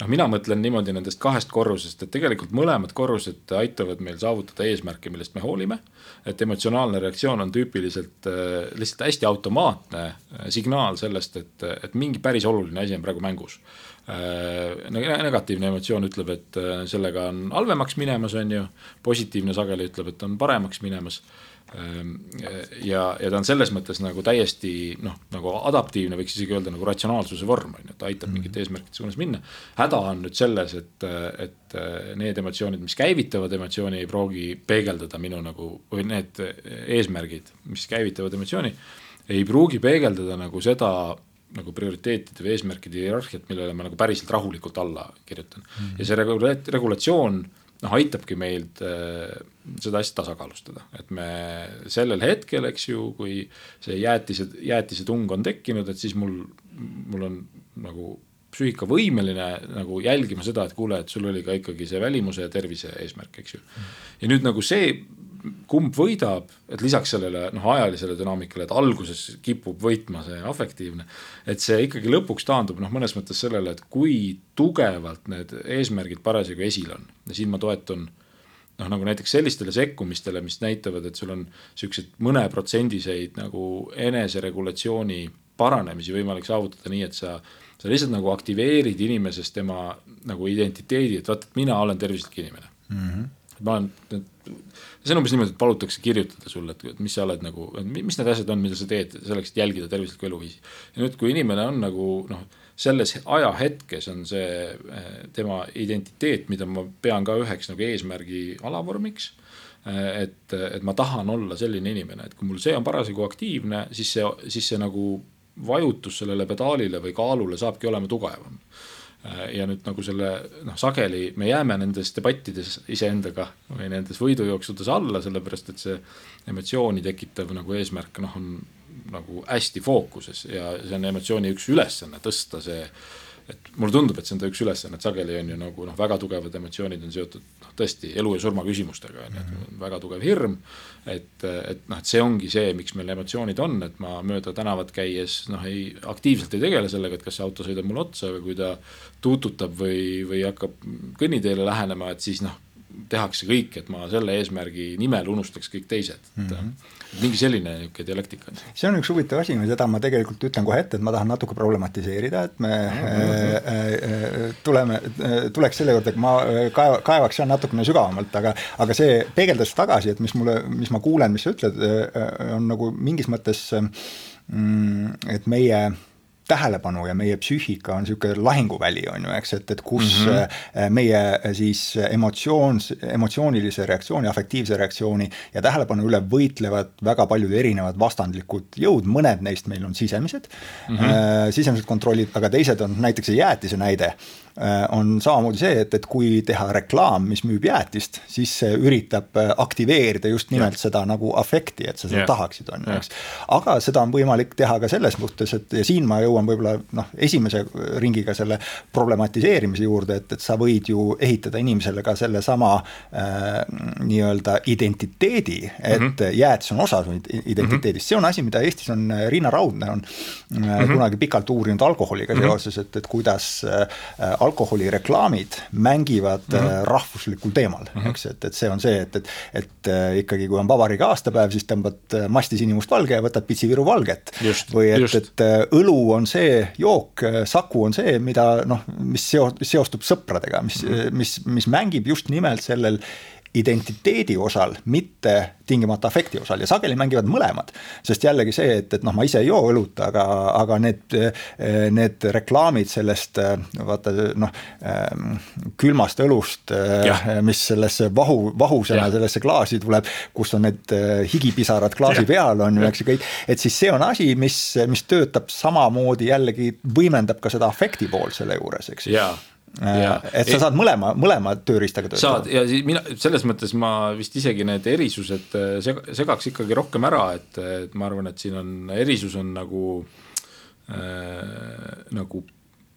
noh, mina mõtlen niimoodi nendest kahest korrusest, et tegelikult mõlemad korrused aitavad meil saavutada eesmärke, millest me hoolime. et emotsionaalne reaktsioon on tüüpiliselt äh, lihtsalt hästi automaatne signaal sellest, et, et mingi päris oluline asi on praegu mängus negatiivne emotsioon ütleb, et äh, sellega on halvemaks minemas, on ju, positiivne sageli ütleb, et on paremaks minemas. Ähm, ja, ja ta on selles mõttes nagu täiesti noh, nagu adaptiivne, võiks isegi öelda nagu ratsionaalsuse vorm, on ju, et aitab mingite mhm. eesmärkide suunas minna. häda on nüüd selles, et, et need emotsioonid, mis käivitavad emotsiooni, ei pruugi peegeldada minu nagu või need eesmärgid, mis käivitavad emotsiooni, ei pruugi peegeldada nagu seda nagu prioriteetide või eesmärkide hierarhiat, millele ma nagu päriselt rahulikult alla kirjutan mm. -hmm. ja see regula-, regulatsioon noh, aitabki meid äh, seda asja tasakaalustada, et me sellel hetkel, eks ju, kui see jäätise, jäätisetung on tekkinud, et siis mul, mul on nagu psüühika võimeline nagu jälgima seda, et kuule, et sul oli ka ikkagi see välimuse ja tervise eesmärk, eks ju. ja nüüd nagu see kumb võidab, et lisaks sellele noh, ajalisele dünaamikale, et alguses kipub võitma see afektiivne. et see ikkagi lõpuks taandub noh, mõnes mõttes sellele, et kui tugevalt need eesmärgid parasjagu esil on ja siin ma toetun noh, nagu näiteks sellistele sekkumistele, mis näitavad, et sul on siukseid mõneprotsendiseid nagu eneseregulatsiooni paranemisi võimalik saavutada nii, et sa, sa lihtsalt nagu aktiveerid inimeses tema nagu identiteedi, et vaata, et mina olen tervislik inimene mm. -hmm. Ma olen, see on umbes niimoodi, et palutakse kirjutada sulle, et mis sa oled nagu, mis need asjad on, mida sa teed selleks, et jälgida tervislikku eluviisi. ja nüüd, kui inimene on nagu noh selles ajahetkes on see eh, tema identiteet, mida ma pean ka üheks nagu eesmärgi alavormiks. Eh, et, et ma tahan olla selline inimene, et kui mul see on parasjagu aktiivne, siis see, siis see nagu vajutus sellele pedaalile või kaalule saabki olema tugevam ja nüüd nagu selle noh, sageli me jääme nendes debattides iseendaga või nendes võidujooksudes alla, sellepärast et see emotsiooni tekitav nagu eesmärk noh, on nagu hästi fookuses ja see on emotsiooni üks ülesanne, tõsta see et mulle tundub, et see on ta üks ülesanne, et sageli on ju nagu noh, väga tugevad emotsioonid on seotud tõesti elu ja surma küsimustega on ju, et väga tugev hirm. et, et noh, et see ongi see, miks meil emotsioonid on, et ma mööda tänavat käies noh, ei aktiivselt ei tegele sellega, et kas see auto sõidab mulle otsa või kui ta tuututab või, või hakkab kõnniteele lähenema, et siis noh tehakse kõik, et ma selle eesmärgi nimel unustaks kõik teised mm. -hmm. mingi selline niisugune dialektika on. see on üks huvitav asi, seda ma tegelikult ütlen kohe ette, et ma tahan natuke problematiseerida, et me mm -hmm. äh, tuleme, tuleks selle juurde, et ma kaeva, kaevaks seal natukene sügavamalt, aga, aga see peegeldas tagasi, et mis mulle, mis ma kuulen, mis sa ütled, on nagu mingis mõttes mm, et meie tähelepanu ja meie psüühika on niisugune lahinguväli, on ju, eks, et, et kus mm -hmm. meie äh, siis emotsioon, emotsioonilise reaktsiooni, afektiivse reaktsiooni ja tähelepanu üle võitlevad väga paljud erinevad vastandlikud jõud, mõned neist meil on sisemised mm, -hmm. sisemised kontrollid, aga teised on näiteks see jäätise näide on samamoodi see, et, et kui teha reklaam, mis müüb jäätist, siis see üritab äh, aktiveerida just nimelt ja. seda nagu afekti, et sa seda ja. tahaksid, on ju, eks. aga seda on võimalik teha ka selles mõttes, et ja siin ma jõuan võib-olla noh, esimese ringiga selle problematiseerimise juurde, et, et sa võid ju ehitada inimesele ka sellesama äh, nii-öelda identiteedi, et mm -hmm. jäätis on osa su identiteedist see on asi, mida Eestis on Riina Raudne on mm -hmm. kunagi pikalt uurinud alkoholiga mm -hmm. seoses, et, et kuidas äh, alkoholireklaamid mängivad mm -hmm. rahvuslikul teemal mm, -hmm. eks, et, et see on see, et, et, et äh, ikkagi, kui on vabariigi aastapäev, siis tõmbad äh, masti sinimustvalge ja võtad pitsiviru valget. või et, et õlu on see jook, Saku on see, mida noh, mis seo-, seostub sõpradega, mis mm, -hmm. mis, mis mängib just nimelt sellel identiteedi osal, mitte tingimata afekti osal ja sageli mängivad mõlemad. sest jällegi see, et, et noh, ma ise ei joo õlut, aga, aga need, need reklaamid sellest vaata noh, külmast õlust, mis sellesse vahu, vahusena ja. sellesse klaasi tuleb, kus on need higipisarad klaasi ja. peal on ju, eks ju kõik, et siis see on asi, mis, mis töötab samamoodi jällegi võimendab ka seda afekti poolt selle juures, eks ju Ja, et sa saad mõlema, mõlema tööriistaga töötada. saad ja siis mina selles mõttes ma vist isegi need erisused äh, seg-, segaks ikkagi rohkem ära, et, et ma arvan, et siin on erisus on nagu äh,, nagu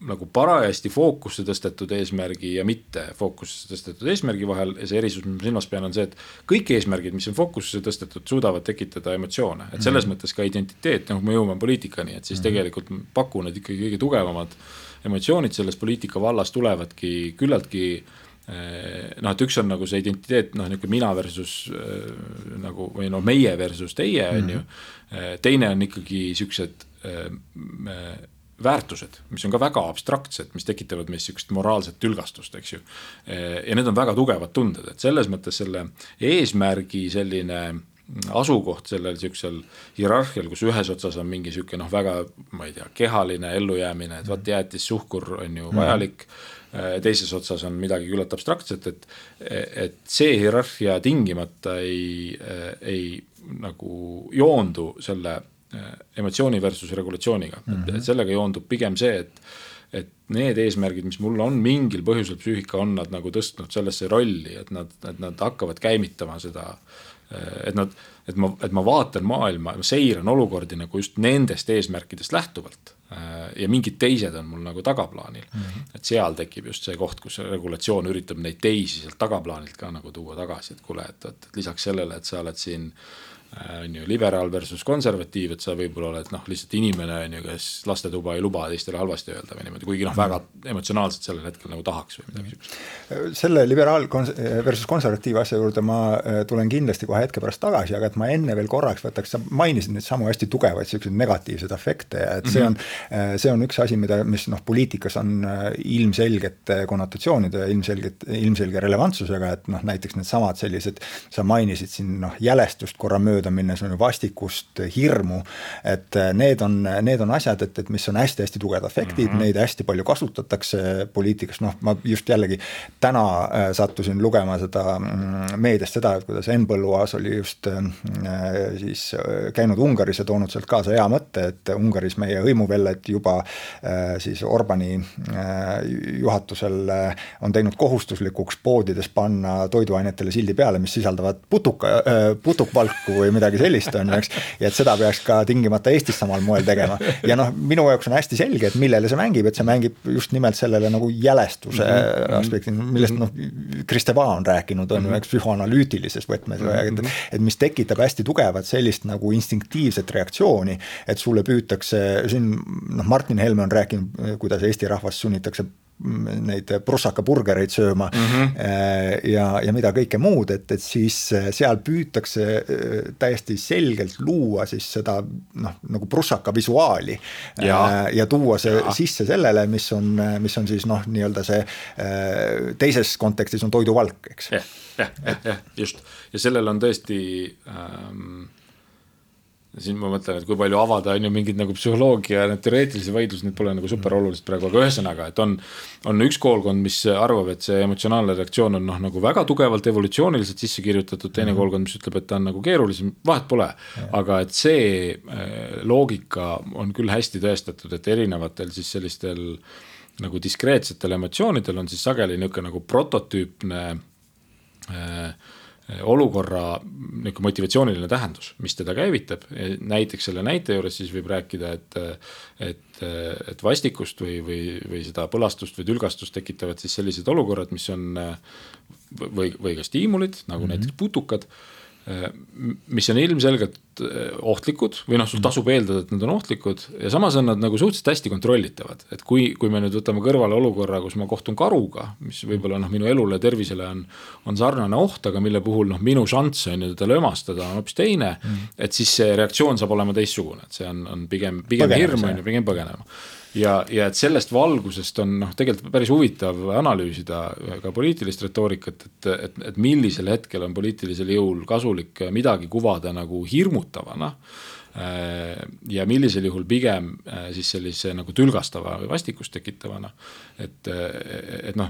nagu parajasti fookusse tõstetud eesmärgi ja mitte fookusse tõstetud eesmärgi vahel ja see erisus, mis ma silmas pean, on see, et kõik eesmärgid, mis on fookusse tõstetud, suudavad tekitada emotsioone, et selles mm -hmm. mõttes ka identiteet, noh, me jõuame poliitikani, et siis mm -hmm. tegelikult pakun, et ikkagi kõige tugevamad äh, emotsioonid selles poliitika vallas tulevadki küllaltki eh, noh, et üks on nagu see identiteet, noh, niisugune mina versus äh, nagu või noh, meie versus teie, on ju. Mhm. Eh, teine on ikkagi siuksed äh, väärtused, mis on ka väga abstraktsed, mis tekitavad meis sihukest moraalset tülgastust, eks ju. ja need on väga tugevad tunded, et selles mõttes selle eesmärgi selline asukoht sellel sihukesel hierarhial, kus ühes otsas on mingi sihuke noh, väga, ma ei tea, kehaline ellujäämine, et vot jäätis, suhkur on ju mhm. vajalik mm. teises otsas on midagi küllalt abstraktset, et, et see hierarhia tingimata ei, ei nagu joondu selle äh, emotsiooni versus regulatsiooniga mm, -hmm. et, mhm. sellega joondub pigem see, et et need eesmärgid, mis mul on mingil põhjusel psüühika on nad nagu tõstnud sellesse rolli, et nad, et nad hakkavad käimitama seda et nad, et ma, et ma vaatan maailma, seiran olukordi nagu just nendest eesmärkidest lähtuvalt. ja mingid teised on mul nagu tagaplaanil mm. -hmm. et seal tekib just see koht, kus regulatsioon üritab neid teisi sealt tagaplaanilt ka nagu tuua tagasi, et kuule, et, et lisaks sellele, et sa oled siin äh, Äh, on ju liberaal versus konservatiiv, et sa võib-olla oled noh, lihtsalt inimene on ju, kes lastetuba ei luba teistele halvasti öelda või niimoodi, kuigi noh, väga emotsionaalselt sellel hetkel nagu tahaks või midagi sihukest. selle liberaal versus konservatiiv asja juurde ma äh, tulen kindlasti kohe hetke pärast tagasi, aga et ma enne veel korraks võtaks, sa mainisid neid samu hästi tugevaid siukseid negatiivseid efekte ja et see on mm, -hmm. see on üks asi, mida, mis noh, poliitikas on ilmselgete konnotatsioonide ja ilmselget, ilmselge relevantsusega, et noh, näiteks needsamad sellised, sa mainisid siin noh, jälestust korra mööda mööda minnes on ju vastikust, hirmu. et äh, need on, need on asjad, et, et mis on hästi-hästi tugevad efektid mm, -hmm. neid hästi palju kasutatakse poliitikas, noh, ma just jällegi täna äh, sattusin lugema seda mm, meediast seda, et kuidas Henn Põlluaas oli just äh, siis käinud Ungaris ja toonud sealt kaasa hea mõtte, et Ungaris meie hõimuvelled juba siis Orbani juhatusel on teinud kohustuslikuks poodides panna toiduainetele sildi peale, mis sisaldavad putuka, putukvalku või midagi sellist, on ju, eks. ja et seda peaks ka tingimata Eestis samal moel tegema. ja noh, minu jaoks on hästi selge, et millele see mängib, et see mängib just nimelt sellele nagu jälestuse mm -hmm. aspekti, millest noh, Kristeva on rääkinud, on ju, mhm. eks psühhoanalüütilises võtmes mm, -hmm. et, et mis tekitab hästi tugevat sellist nagu instinktiivset reaktsiooni, et sulle püütakse, siin noh, Martin Helme on rääkinud, kuidas Eesti rahvast sunnitakse neid prussaka burgereid sööma mm -hmm. ja, ja mida kõike muud, et, et siis äh, seal püütakse äh, täiesti selgelt luua siis seda noh, nagu prussaka visuaali ja, ja tuua see ja. sisse sellele, mis on, mis on siis noh, nii-öelda see teises kontekstis on toiduvalk, eks. jah, jah, jah, jah, just ja sellel on tõesti ähm siin ma mõtlen, et kui palju avada, on ju mingid nagu psühholoogia, need teoreetilised vaidlused, need pole nagu super olulised praegu, aga ühesõnaga, et on. on üks koolkond, mis arvab, et see emotsionaalne reaktsioon on noh, nagu väga tugevalt evolutsiooniliselt sisse kirjutatud, teine mm -hmm. koolkond, mis ütleb, et ta on nagu keerulisem, vahet pole. aga et see äh, loogika on küll hästi tõestatud, et erinevatel siis sellistel nagu diskreetsetel emotsioonidel on siis sageli niisugune nagu prototüüpne äh, olukorra niisugune motivatsiooniline tähendus, mis teda käivitab. näiteks selle näite juures siis võib rääkida, et, et, et vastikust või, või, või seda põlastust või tülgastust tekitavad siis sellised olukorrad, mis on või, või ka stiimulid nagu mm -hmm. näiteks putukad mis on ilmselgelt eh, ohtlikud või noh, sul mhm. tasub eeldada, et nad on ohtlikud ja samas on nad nagu suhteliselt hästi kontrollitavad. et kui, kui me nüüd võtame kõrvale olukorra, kus ma kohtun karuga, mis võib-olla noh, minu elule, tervisele on, on sarnane oht, aga mille puhul noh, minu šanss on ju teda lömastada on hoopis teine mm.. et siis see reaktsioon saab olema teistsugune, et see on, on pigem, pigem põgenema, hirm on ju, pigem põgenema ja, ja et sellest valgusest on noh, tegelikult päris huvitav analüüsida ka poliitilist retoorikat, et, et, et millisel hetkel on poliitilisel jõul kasulik midagi kuvada nagu hirmutavana ja millisel juhul pigem siis sellise nagu tülgastava või vastikust tekitavana. et, et noh,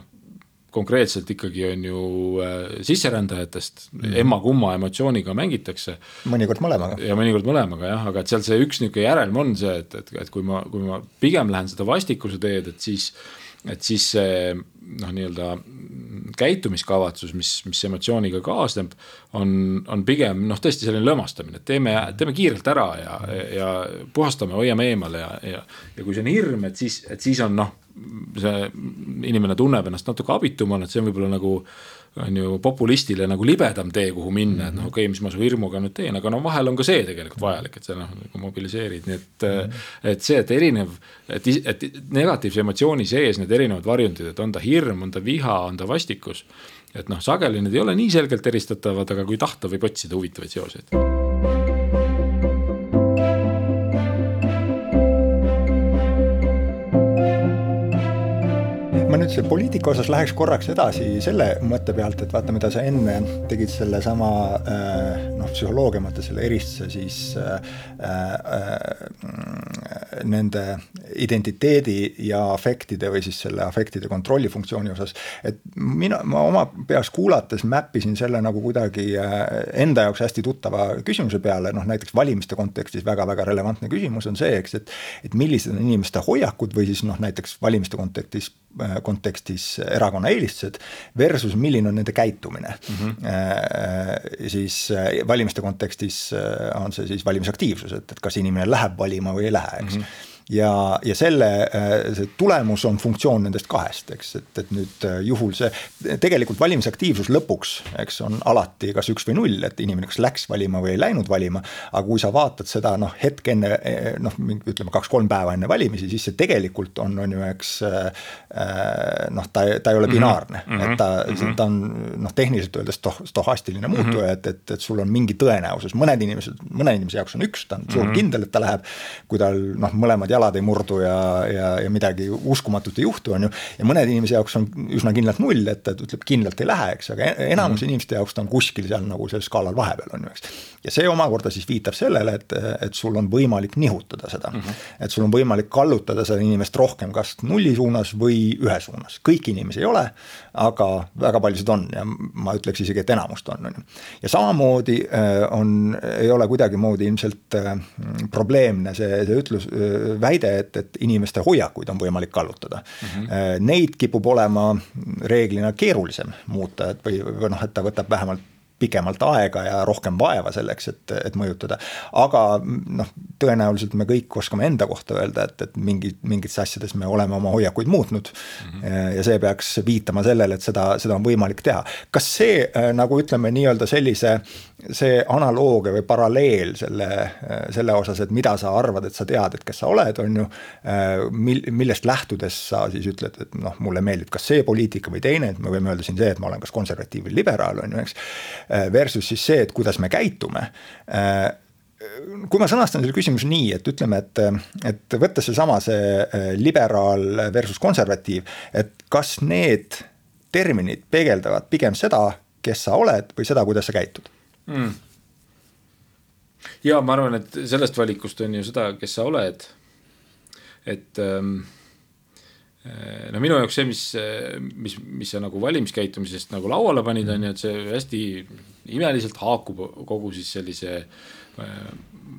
konkreetselt ikkagi on ju äh, sisserändajatest mm emma-kumma emotsiooniga mängitakse. mõnikord mõlemaga. ja mõnikord mõlemaga jah, aga et seal see üks niisugune järelm on see, et, et, et kui ma, kui ma pigem lähen seda vastikuse teed, et siis, et siis see noh, nii-öelda käitumiskavatsus, mis, mis emotsiooniga kaasneb, on, on pigem noh, tõesti selline lõõmastamine, et teeme, teeme kiirelt ära ja, ja puhastame, hoiame eemale ja, ja, ja kui see on hirm, et siis, et siis on noh see inimene tunneb ennast natuke abitumana, et see on võib-olla nagu on ju populistile nagu libedam tee, kuhu minna, et noh, okei okay,, mis ma su hirmuga nüüd teen, aga no vahel on ka see tegelikult vajalik, et sa noh nagu mobiliseerid, nii et mm. -hmm. et see, et erinev, et, et negatiivse emotsiooni sees need erinevad varjundid, et on ta hirm, on ta viha, on ta vastikus. et noh, sageli need ei ole nii selgelt eristatavad, aga kui tahta, võib otsida huvitavaid seoseid nüüd selle poliitika osas läheks korraks edasi selle mõtte pealt, et vaata, mida sa enne tegid sellesama äh, noh, psühholoogia mõttes selle eristuse siis äh, äh, nende identiteedi ja afektide või siis selle afektide kontrolli funktsiooni osas. et mina, ma oma peas kuulates mäppisin selle nagu kuidagi enda jaoks hästi tuttava küsimuse peale, noh näiteks valimiste kontekstis väga-väga relevantne küsimus on see, eks, et et millised on inimeste hoiakud või siis noh, näiteks valimiste kontekstis kontekstis erakonna eelistused versus milline on nende käitumine mm. -hmm. siis valimiste kontekstis on see siis valimisaktiivsus, et, et kas inimene läheb valima või ei lähe, eks mm. -hmm ja, ja selle, äh, see tulemus on funktsioon nendest kahest, eks, et, et nüüd äh, juhul see, tegelikult valimisaktiivsus lõpuks, eks, on alati kas üks või null, et inimene kas läks valima või ei läinud valima. aga kui sa vaatad seda noh, hetk enne noh, ütleme kaks-kolm päeva enne valimisi, siis see tegelikult on, on ju eks äh, noh, ta, ta ei ole mhm. binaarne mm, -hmm. et ta mm, -hmm. ta on noh, tehniliselt öeldes stoh, stohastiline mhm. muutuja mm, -hmm. et, et, et sul on mingi tõenäosus, mõned inimesed, mõne inimese jaoks on üks, ta on suur mm -hmm. kindel, et ta läheb. kui tal noh, mõlemad jalad ei murdu ja, ja, ja midagi uskumatut ei juhtu, on ju. ja mõnede inimese jaoks on üsna kindlalt null, et, et ütleb kindlalt ei lähe, eks, aga e-, enamus mm. inimeste jaoks ta on kuskil seal nagu sellel skaalal vahepeal on ju, eks. ja see omakorda siis viitab sellele, et, et sul on võimalik nihutada seda mm. -hmm. et sul on võimalik kallutada seda inimest rohkem kas nulli suunas või ühe suunas, kõiki inimesi ei ole, aga väga paljusid on ja ma ütleks isegi, et enamust on, on ju. ja samamoodi äh, on, ei ole kuidagimoodi ilmselt äh, probleemne see, see ütlus, äh, väide, et, et inimeste hoiakuid on võimalik kallutada mm. -hmm. Neid kipub olema reeglina keerulisem muuta, et või, või noh, et ta võtab vähemalt pikemalt aega ja rohkem vaeva selleks, et, et mõjutada. aga noh, tõenäoliselt me kõik oskame enda kohta öelda, et, et mingi, mingites asjades me oleme oma hoiakuid muutnud mm. -hmm. ja see peaks viitama sellele, et seda, seda on võimalik teha. kas see nagu ütleme nii-öelda sellise see analoogia või paralleel selle, selle osas, et mida sa arvad, et sa tead, et kes sa oled, on ju. mil-, millest lähtudes sa siis ütled, et noh, mulle meeldib kas see poliitika või teine, et me võime öelda siin see, et ma olen kas konservatiiv või liberaal, on ju, eks. Versus siis see, et kuidas me käitume kui ma sõnastan selle küsimuse nii, et ütleme, et, et võttes seesama see liberaal versus konservatiiv, et kas need terminid peegeldavad pigem seda, kes sa oled või seda, kuidas sa käitud mm.? ja ma arvan, et sellest valikust on ju seda, kes sa oled. et ähm, äh, no minu jaoks see, mis, mis, mis sa nagu valimiskäitumisest nagu lauale panid, on ju, et see hästi imeliselt haakub kogu siis sellise äh,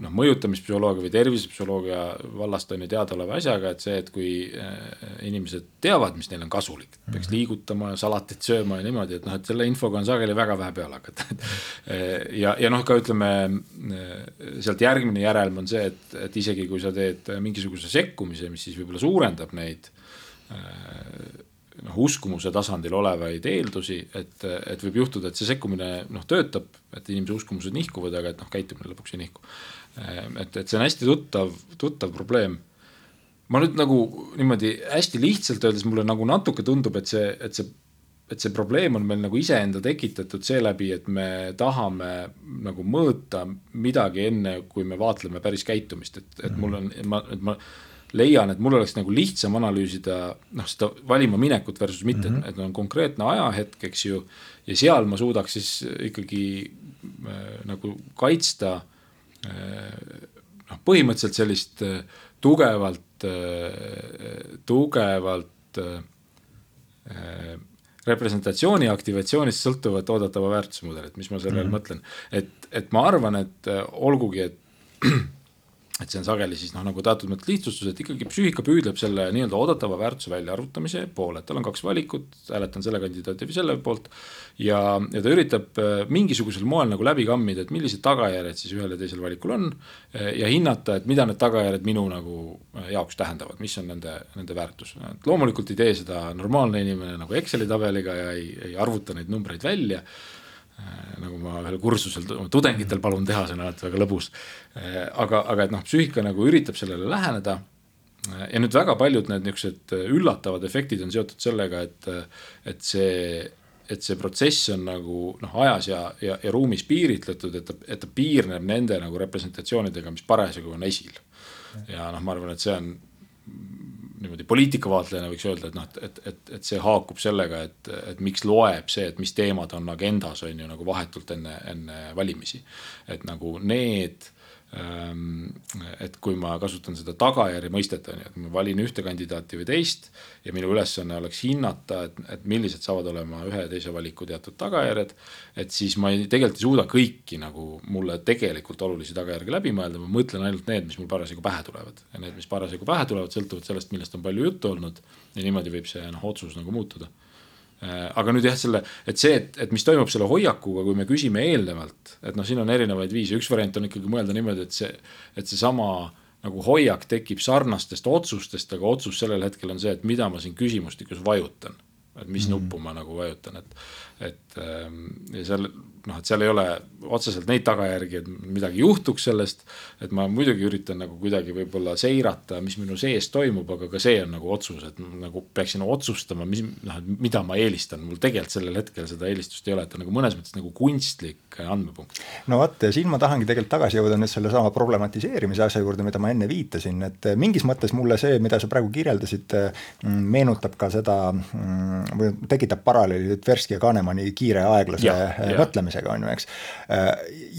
noh, mõjutamispsühholoogia või tervisepsühholoogia vallast on ju teadaoleva asjaga, et see, et kui äh, inimesed teavad, mis neile on kasulik, peaks mhm. liigutama ja salatit sööma ja niimoodi, et noh, et selle infoga on sageli väga vähe peale hakata ja, ja noh, ka ütleme sealt järgmine järelm on see, et, et isegi kui sa teed mingisuguse sekkumise, mis siis võib-olla suurendab neid äh, noh, uskumuse tasandil olevaid eeldusi, et, et võib juhtuda, et see sekkumine noh, töötab, et inimese uskumused nihkuvad, aga et noh, käitumine lõpuks ei nihku. et, et see on hästi tuttav, tuttav probleem. ma nüüd nagu niimoodi hästi lihtsalt öeldes mulle nagu natuke tundub, et see, et see et see probleem on meil nagu iseenda tekitatud seeläbi, et me tahame nagu mõõta midagi enne, kui me vaatleme päris käitumist, et, et mul on, ma, et ma leian, et mul oleks nagu lihtsam analüüsida noh, seda valima minekut versus mitte mm, -hmm. et on konkreetne ajahetk, eks ju. ja seal ma suudaks siis ikkagi äh, nagu kaitsta äh, noh, põhimõtteliselt sellist äh, tugevalt äh,, tugevalt äh, representatsiooni aktivatsioonist sõltuvat oodatava väärtusmudelit, mis ma selle all mm -hmm. mõtlen. et, et ma arvan, et äh, olgugi, et (clears throat) et see on sageli siis noh, nagu teatud mõttes lihtsustus, et ikkagi psüühika püüdleb selle nii-öelda oodatava väärtuse väljaarvutamise poole, et tal on kaks valikut, hääletan selle kandidaadi või selle poolt. ja, ja ta üritab äh, mingisugusel moel nagu läbi kammida, et millised tagajärjed siis ühel ja teisel valikul on. Äh, ja hinnata, et mida need tagajärjed minu nagu äh, jaoks tähendavad, mis on nende, nende väärtus. loomulikult ei tee seda normaalne inimene nagu Exceli tabeliga ja ei, ei arvuta neid numbreid välja nagu ma ühel kursusel tudengitel palun teha, see on alati väga lõbus. Äh, aga, aga et noh, psüühika nagu üritab sellele läheneda. Äh, ja nüüd väga paljud need niisugused üllatavad efektid on seotud sellega, et, et see, et see protsess on nagu noh, ajas ja, ja, ja ruumis piiritletud, et ta, et ta piirneb nende nagu representatsioonidega, mis parasjagu on esil. ja noh, ma arvan, et see on niimoodi poliitikavaatlejana võiks öelda, et noh, et, et, et, et see haakub sellega, et, et miks loeb see, et mis teemad on agendas, on ju nagu vahetult enne, enne valimisi. et nagu need et kui ma kasutan seda tagajärje mõistet, on ju, et ma valin ühte kandidaati või teist ja minu ülesanne oleks hinnata, et, et millised saavad olema ühe ja teise valiku teatud tagajärjed. et siis ma ei, tegelikult ei suuda kõiki nagu mulle tegelikult olulisi tagajärgi läbi mõelda, ma mõtlen ainult need, mis mul parasjagu pähe tulevad ja need, mis parasjagu pähe tulevad, sõltuvad sellest, millest on palju juttu olnud. ja niimoodi võib see noh, otsus nagu muutuda aga nüüd jah, selle, et see, et, et mis toimub selle hoiakuga, kui me küsime eelnevalt, et noh, siin on erinevaid viise, üks variant on ikkagi mõelda niimoodi, et see, et seesama nagu hoiak tekib sarnastest otsustest, aga otsus sellel hetkel on see, et mida ma siin küsimustikus vajutan. et mis mm -hmm. nuppu ma nagu vajutan, et, et ähm, ja seal noh, et seal ei ole otseselt neid tagajärgi, et midagi juhtuks sellest. et ma muidugi üritan nagu kuidagi võib-olla seirata, mis minu sees toimub, aga ka see on nagu otsus, et nagu peaksin otsustama, mis noh, et mida ma eelistan, mul tegelikult sellel hetkel seda eelistust ei ole, et ta nagu mõnes mõttes nagu kunstlik andmepunkt. no vot, ja siin ma tahangi tegelikult tagasi jõuda nüüd sellesama problematiseerimise asja juurde, mida ma enne viitasin, et mingis mõttes mulle see, mida sa praegu kirjeldasid, meenutab ka seda või tekitab paralleeli Tversky ja Kahnemani kiire aeglase mõtlemise teadmisega, on ju, eks.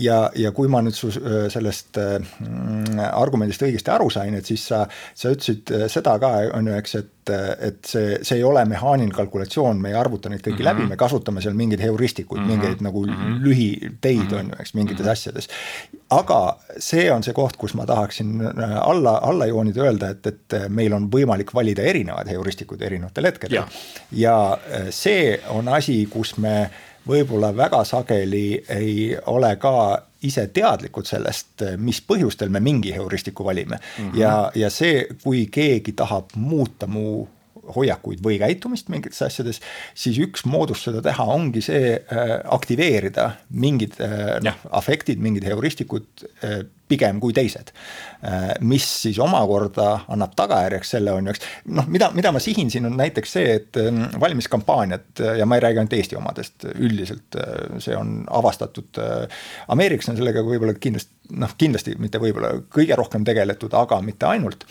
ja, ja kui ma nüüd su sellest mm, argumendist õigesti aru sain, et siis sa, sa ütlesid seda ka, on ju, eks, et et see, see ei ole mehaaniline kalkulatsioon, me ei arvuta neid kõiki mm -hmm. läbi, me kasutame seal mingeid heuristikuid mm, -hmm. mingeid nagu mm -hmm. lühiteid -hmm. on ju, eks, mingites mm -hmm. asjades. aga see on see koht, kus ma tahaksin alla, alla joonida, öelda, et, et meil on võimalik valida erinevaid heuristikuid erinevatel hetkedel. ja see on asi, kus me võib-olla väga sageli ei ole ka ise teadlikud sellest, mis põhjustel me mingi heuristiku valime mm. -hmm. ja, ja see, kui keegi tahab muuta mu hoiakuid või käitumist mingites asjades, siis üks moodus seda teha ongi see äh, aktiveerida mingid äh, noh, afektid, mingid heuristikud äh, pigem kui teised. Mis siis omakorda annab tagajärjeks selle on ju, eks noh, mida, mida ma sihin siin on näiteks see, et ähm, valimiskampaaniad ja ma ei räägi ainult Eesti omadest, üldiselt see on avastatud. Ameerikas on sellega võib-olla kindlasti noh, kindlasti mitte võib-olla kõige rohkem tegeletud, aga mitte ainult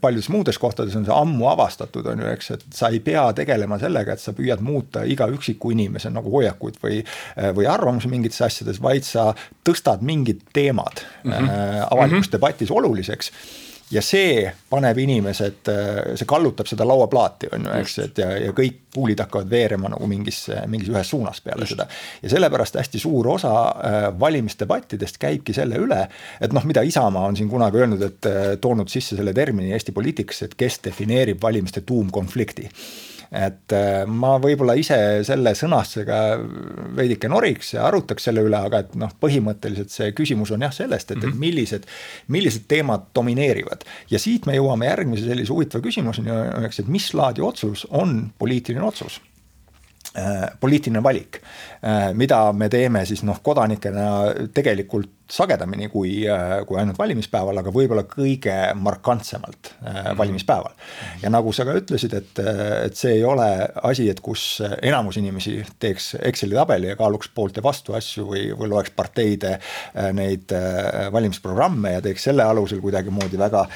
paljudes muudes kohtades on see ammu avastatud, on ju, eks, et sa ei pea tegelema sellega, et sa püüad muuta iga üksiku inimese nagu hoiakuid või, äh, või arvamusi mingites asjades, vaid sa tõstad mingid teemad mm -hmm. avalikus mm -hmm. debatis oluliseks ja see paneb inimesed, see kallutab seda lauaplaati, on ju, eks, et ja, ja kõik kuulid hakkavad veerema nagu mingis, mingis ühes suunas peale Just. seda. ja sellepärast hästi suur osa äh, valimisdebattidest käibki selle üle, et noh, mida Isamaa on siin kunagi öelnud, et äh, toonud sisse selle termini Eesti poliitikasse, et kes defineerib valimiste tuumkonflikti et äh, ma võib-olla ise selle sõnastusega veidike noriks ja arutaks selle üle, aga et noh, põhimõtteliselt see küsimus on jah sellest, et, et mhm. millised, millised teemad domineerivad. ja siit me jõuame järgmise sellise huvitava küsimuseni, eks, et mis laadi otsus on poliitiline otsus äh, poliitiline valik, äh, mida me teeme siis noh, kodanikena tegelikult sagedamini kui, äh, kui ainult valimispäeval, aga võib-olla kõige markantsemalt mm. valimispäeval. ja nagu sa ka ütlesid, et, et see ei ole asi, et kus enamus inimesi teeks Exceli tabeli ja kaaluks poolt ja vastu asju või, või loeks parteide äh, neid valimisprogramme ja teeks selle alusel kuidagimoodi väga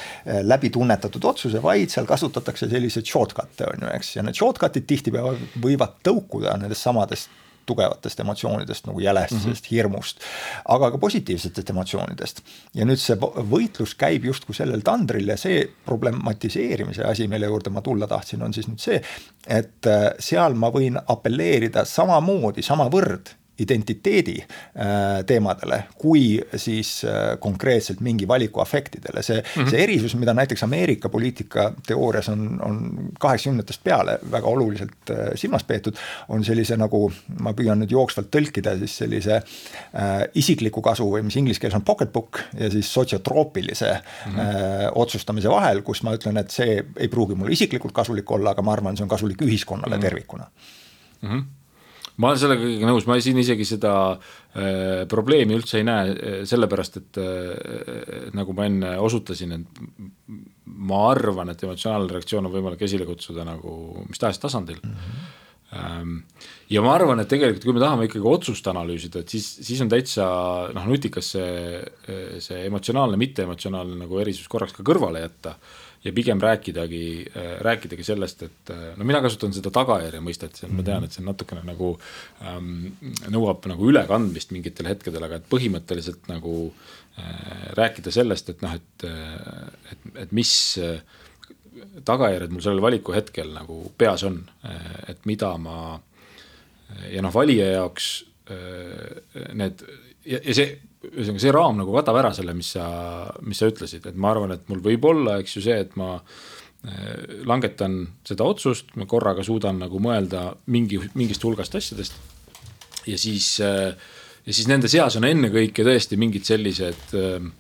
läbitunnetatud otsuse, vaid seal kasutatakse selliseid shortcut'e on ju, eks, ja need shortcut'id tihtipeale võivad tõukuda nendest samadest tugevatest emotsioonidest nagu jälestusest mm, -hmm. hirmust, aga ka positiivsetest emotsioonidest. ja nüüd see võitlus käib justkui sellel tandril ja see problematiseerimise asi, mille juurde ma tulla tahtsin, on siis nüüd see, et äh, seal ma võin apelleerida samamoodi, samavõrd identiteedi äh, teemadele, kui siis äh, konkreetselt mingi valiku afektidele, see mm, -hmm. see erisus, mida näiteks Ameerika poliitika teoorias on, on kaheksakümnendatest peale väga oluliselt äh, silmas peetud, on sellise nagu, ma püüan nüüd jooksvalt tõlkida siis sellise äh, isikliku kasu või mis inglise keeles on pocketbook ja siis sotsiotroopilise mm -hmm. äh, otsustamise vahel, kus ma ütlen, et see ei pruugi mulle isiklikult kasulik olla, aga ma arvan, see on kasulik ühiskonnale mm -hmm. tervikuna mm. -hmm ma olen sellega kõigega nõus, ma siin isegi seda äh, probleemi üldse ei näe, äh, sellepärast et äh, nagu ma enne osutasin, et ma arvan, et emotsionaalne reaktsioon on võimalik esile kutsuda nagu mis tahes tasandil mm. -hmm. ja ma arvan, et tegelikult, kui me tahame ikkagi otsust analüüsida, et siis, siis on täitsa noh, nutikas see, see emotsionaalne, mitteemotsionaalne nagu erisus korraks ka kõrvale jätta ja pigem rääkidagi, rääkidagi sellest, et no mina kasutan seda tagajärje mõistet, ma tean, et see on natukene nagu ähm, nõuab nagu ülekandmist mingitel hetkedel, aga et põhimõtteliselt nagu äh, rääkida sellest, et noh, et, et, et mis tagajärjed mul sellel valiku hetkel nagu peas on, et mida ma ja noh, valija jaoks need ja, ja see, ühesõnaga see raam nagu katab ära selle, mis sa, mis sa ütlesid, et ma arvan, et mul võib olla, eks ju, see, et ma eh, langetan seda otsust, ma korraga suudan nagu mõelda mingi, mingist hulgast asjadest. ja siis, eh, ja siis nende seas on ennekõike tõesti mingid sellised eh,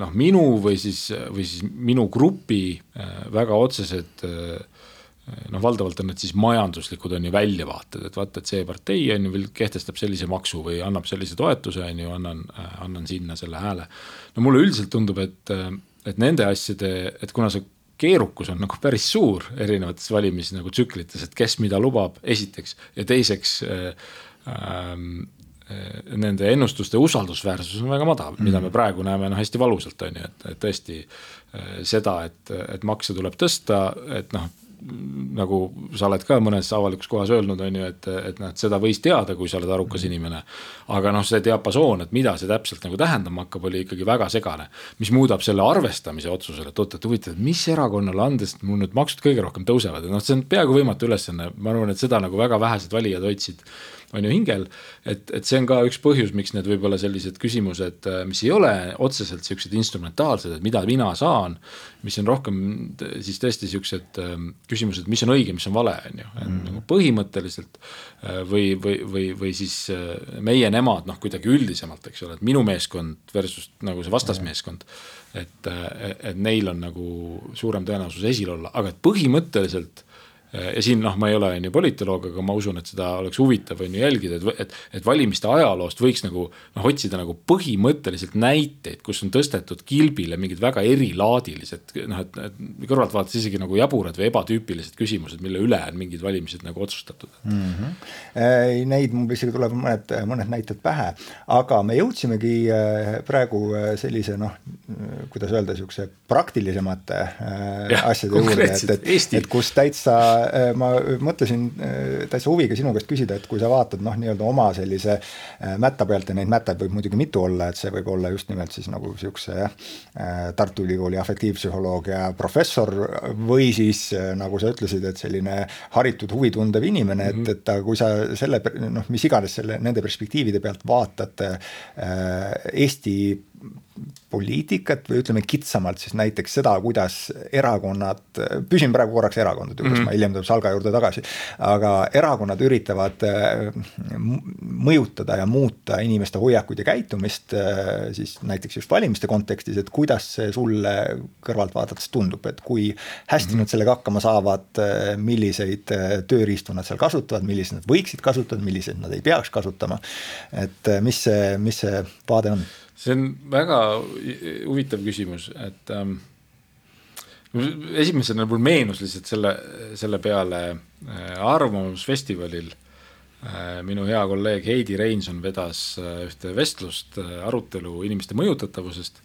noh, minu või siis, või siis minu grupi väga otsesed noh, valdavalt on need siis majanduslikud on ju väljavaated, et vaata, et see partei on ju kehtestab sellise maksu või annab sellise toetuse, on ju, annan, annan sinna selle hääle. no mulle üldiselt tundub, et, et nende asjade, et kuna see keerukus on nagu päris suur erinevates valimis nagu tsüklites, et kes mida lubab, esiteks ja teiseks äh, äh, nende ennustuste usaldusväärsus on väga madal mm, -hmm. mida me mhm. praegu näeme noh, hästi valusalt on ju, et, et tõesti äh, seda, et, et makse tuleb tõsta, et noh nagu sa oled ka mõnes avalikus kohas öelnud, on ju, et, et noh, et seda võis teada, kui sa oled arukas inimene. aga noh, see diapasoon, et mida see täpselt nagu tähendama hakkab, oli ikkagi väga segane. mis muudab selle arvestamise otsusele, et oot, et huvitav, mis erakonnale andes mul nüüd maksud kõige rohkem tõusevad, et noh, see on peaaegu võimatu ülesanne, ma arvan, et seda nagu väga vähesed valijad hoidsid on ju hingel. et, et see on ka üks põhjus, miks need võib-olla sellised küsimused, äh, mis ei ole otseselt siuksed instrumentaalsed, et mida mina saan. mis on rohkem siis tõesti siuksed ähm, küsimused, mis on õige, mis on vale, on ju, et mm. nagu põhimõtteliselt. Äh, või, või, või, või siis äh, meie, nemad noh, kuidagi üldisemalt, eks ole, et minu meeskond versus nagu see vastasmeeskond. et, et neil on nagu suurem tõenäosus esil olla, aga et põhimõtteliselt Äh, ja siin noh, ma ei ole on ju politoloog, aga ma usun, et seda oleks huvitav on ju jälgida, et, et, et valimiste ajaloost võiks nagu noh, otsida nagu põhimõtteliselt näiteid, kus on tõstetud kilbile mingid väga erilaadilised noh, et, et kõrvalt vaadates isegi nagu jaburad või ebatüüpilised küsimused, mille üle on mingid valimised nagu otsustatud mm. -hmm. Neid mul isegi tuleb mõned, mõned näited pähe, aga me jõudsimegi äh, praegu äh, sellise noh, kuidas öelda, sihukese praktilisemate ja, asjade juurde, et, et, et kus täitsa Äh, ma mõtlesin äh, täitsa huviga sinu käest küsida, et kui sa vaatad noh, nii-öelda oma sellise äh, mätta pealt ja neid mättaid võib muidugi mitu olla, et see võib olla just nimelt siis nagu sihukese jah, Tartu Ülikooli afektiivpsühholoogia professor või siis nagu sa ütlesid, et selline haritud huvitundev inimene mm, -hmm. et, mhm. et kui sa selle noh, mis iganes selle, nende perspektiivide pealt vaatad Eesti poliitikat või ütleme kitsamalt siis näiteks seda, kuidas erakonnad, püsin praegu korraks erakondade juures mm, -hmm. ma hiljem tulen Salga juurde tagasi, aga erakonnad üritavad äh, mõjutada ja muuta inimeste hoiakuid ja käitumist äh, siis näiteks just valimiste kontekstis, et kuidas see sulle kõrvalt vaadates tundub, et kui hästi mm -hmm. nad sellega hakkama saavad, äh, milliseid tööriistu nad seal kasutavad, milliseid nad võiksid kasutada, milliseid nad ei peaks kasutama. et mis see, mis see vaade on? See on väga huvitav küsimus, et ähm, esimesena mul meenus lihtsalt selle, selle peale äh, Arvamusfestivalil äh, minu hea kolleeg Heidi Reinson vedas äh, ühte vestlust äh,, arutelu inimeste mõjutatavusest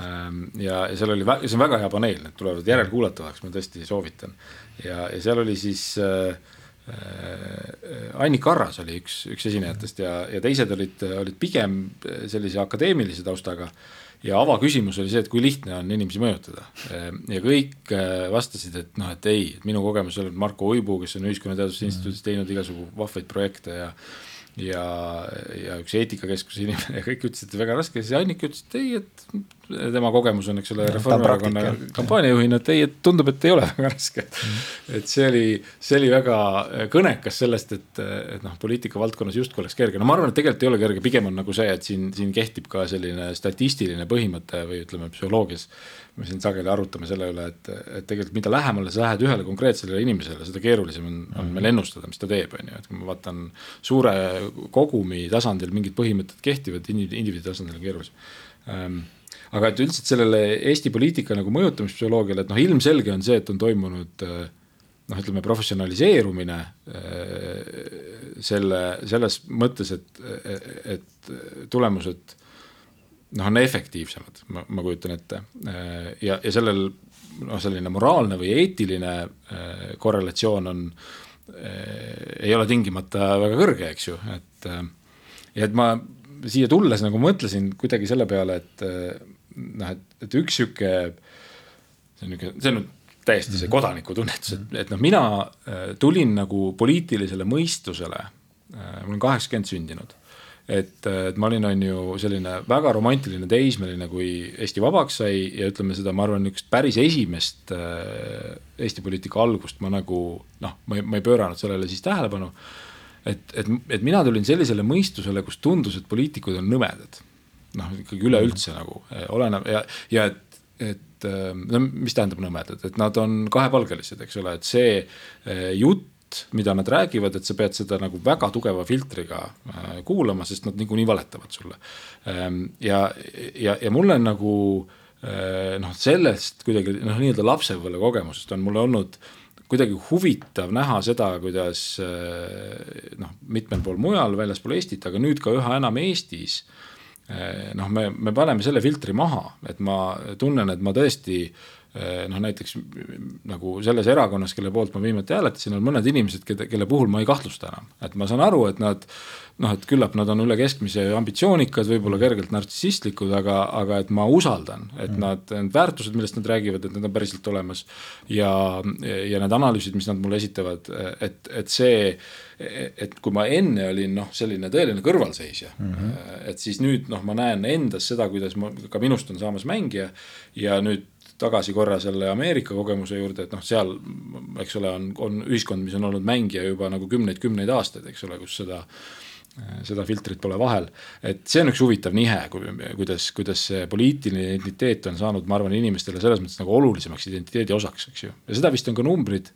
ähm,. ja, ja seal oli, see on väga hea paneel, need tulevad järelkuulatavaks, ma tõesti soovitan. ja, ja seal oli siis äh, Annika Arras oli üks, üks esinejatest ja, ja teised olid, olid pigem sellise akadeemilise taustaga. ja avaküsimus oli see, et kui lihtne on inimesi mõjutada. ja kõik äh, vastasid, et noh, et ei, et minu kogemus on Marko Uibu, kes on Ühiskonnateaduste Instituudis teinud igasugu vahvaid projekte ja ja, ja üks eetikakeskuse inimene (laughs) ja kõik ütlesid, et väga raske, siis Annika ütles, et ei, et tema kogemus on, eks ole, Reformierakonna kampaaniajuhina, et ei, et tundub, et ei ole (laughs) väga raske. Mm.. et see oli, see oli väga kõnekas sellest, et, et noh, poliitika valdkonnas justkui oleks kerge, no ma arvan, et tegelikult ei ole kerge, pigem on nagu see, et siin, siin kehtib ka selline statistiline põhimõte või ütleme, psühholoogias me siin sageli arutame selle üle, et, et tegelikult mida lähemale sa lähed ühele konkreetsele inimesele, seda keerulisem on, on meil ennustada, mis ta teeb, on ju, et kui ma vaatan suure kogumi tasandil mingid põhimõtted kehtivad, indiviidi tasandil on keerulisem. Ähm, aga et üldiselt sellele Eesti poliitika nagu mõjutamispsühholoogiale, et noh, ilmselge on see, et on toimunud äh, noh, ütleme professionaliseerumine äh, selle, selles mõttes, et, et tulemused noh, on efektiivsemad, ma, ma kujutan ette. ja, ja sellel noh, selline moraalne või eetiline korrelatsioon on, ei ole tingimata väga kõrge, eks ju, et ja et ma siia tulles nagu mõtlesin kuidagi selle peale, et noh, et, et üks sihuke, see on niisugune, see on täiesti see mhm. kodanikutunnetus, et, et noh, mina tulin nagu poliitilisele mõistusele, ma olen kaheksakümmend sündinud et, et ma olin, on ju selline väga romantiline teismeline, kui Eesti vabaks sai ja ütleme seda, ma arvan, niisugust päris esimest äh, Eesti poliitika algust ma nagu noh, ma ei, ma ei pööranud sellele siis tähelepanu. et, et, et mina tulin sellisele mõistusele, kus tundus, et poliitikud on nõmedad. noh, ikkagi üleüldse nagu äh, oleneb ja, ja et, et äh, no mis tähendab nõmedad, et nad on kahepalgelised, eks ole, et see jutt jutt, mida nad räägivad, et sa pead seda nagu väga tugeva filtriga äh, kuulama, sest nad niikuinii valetavad sulle. Ähm, ja, ja, ja mulle nagu äh, noh, sellest kuidagi noh, nii-öelda lapsepõlve kogemusest on mulle olnud kuidagi huvitav näha seda, kuidas äh, noh, mitmel pool mujal väljaspool Eestit, aga nüüd ka üha enam Eestis noh, me, me paneme selle filtri maha, et ma tunnen, et ma tõesti äh, noh, näiteks nagu selles erakonnas, kelle poolt ma viimati hääletasin, on mõned inimesed, keda, kelle puhul ma ei kahtlusta enam, et ma saan aru, et nad noh, et küllap nad on üle keskmise ambitsioonikad, võib-olla kergelt nartsissistlikud, aga, aga et ma usaldan, et mm. nad, need väärtused, millest nad räägivad, et need on päriselt olemas. ja, ja need analüüsid, mis nad mulle esitavad, et, et see, et kui ma enne olin noh, selline tõeline kõrvalseisja mm, -hmm. et siis nüüd noh, ma näen endas seda, kuidas ma, ka minust on saamas mängija ja nüüd tagasi korra selle Ameerika kogemuse juurde, et noh, seal eks ole, on, on ühiskond, mis on olnud mängija juba nagu kümneid-kümneid aastaid, eks ole, kus seda seda filtrit pole vahel, et see on üks huvitav nihe, kuidas, kuidas see poliitiline identiteet on saanud, ma arvan, inimestele selles mõttes nagu olulisemaks identiteedi osaks, eks ju, ja seda vist on ka numbrid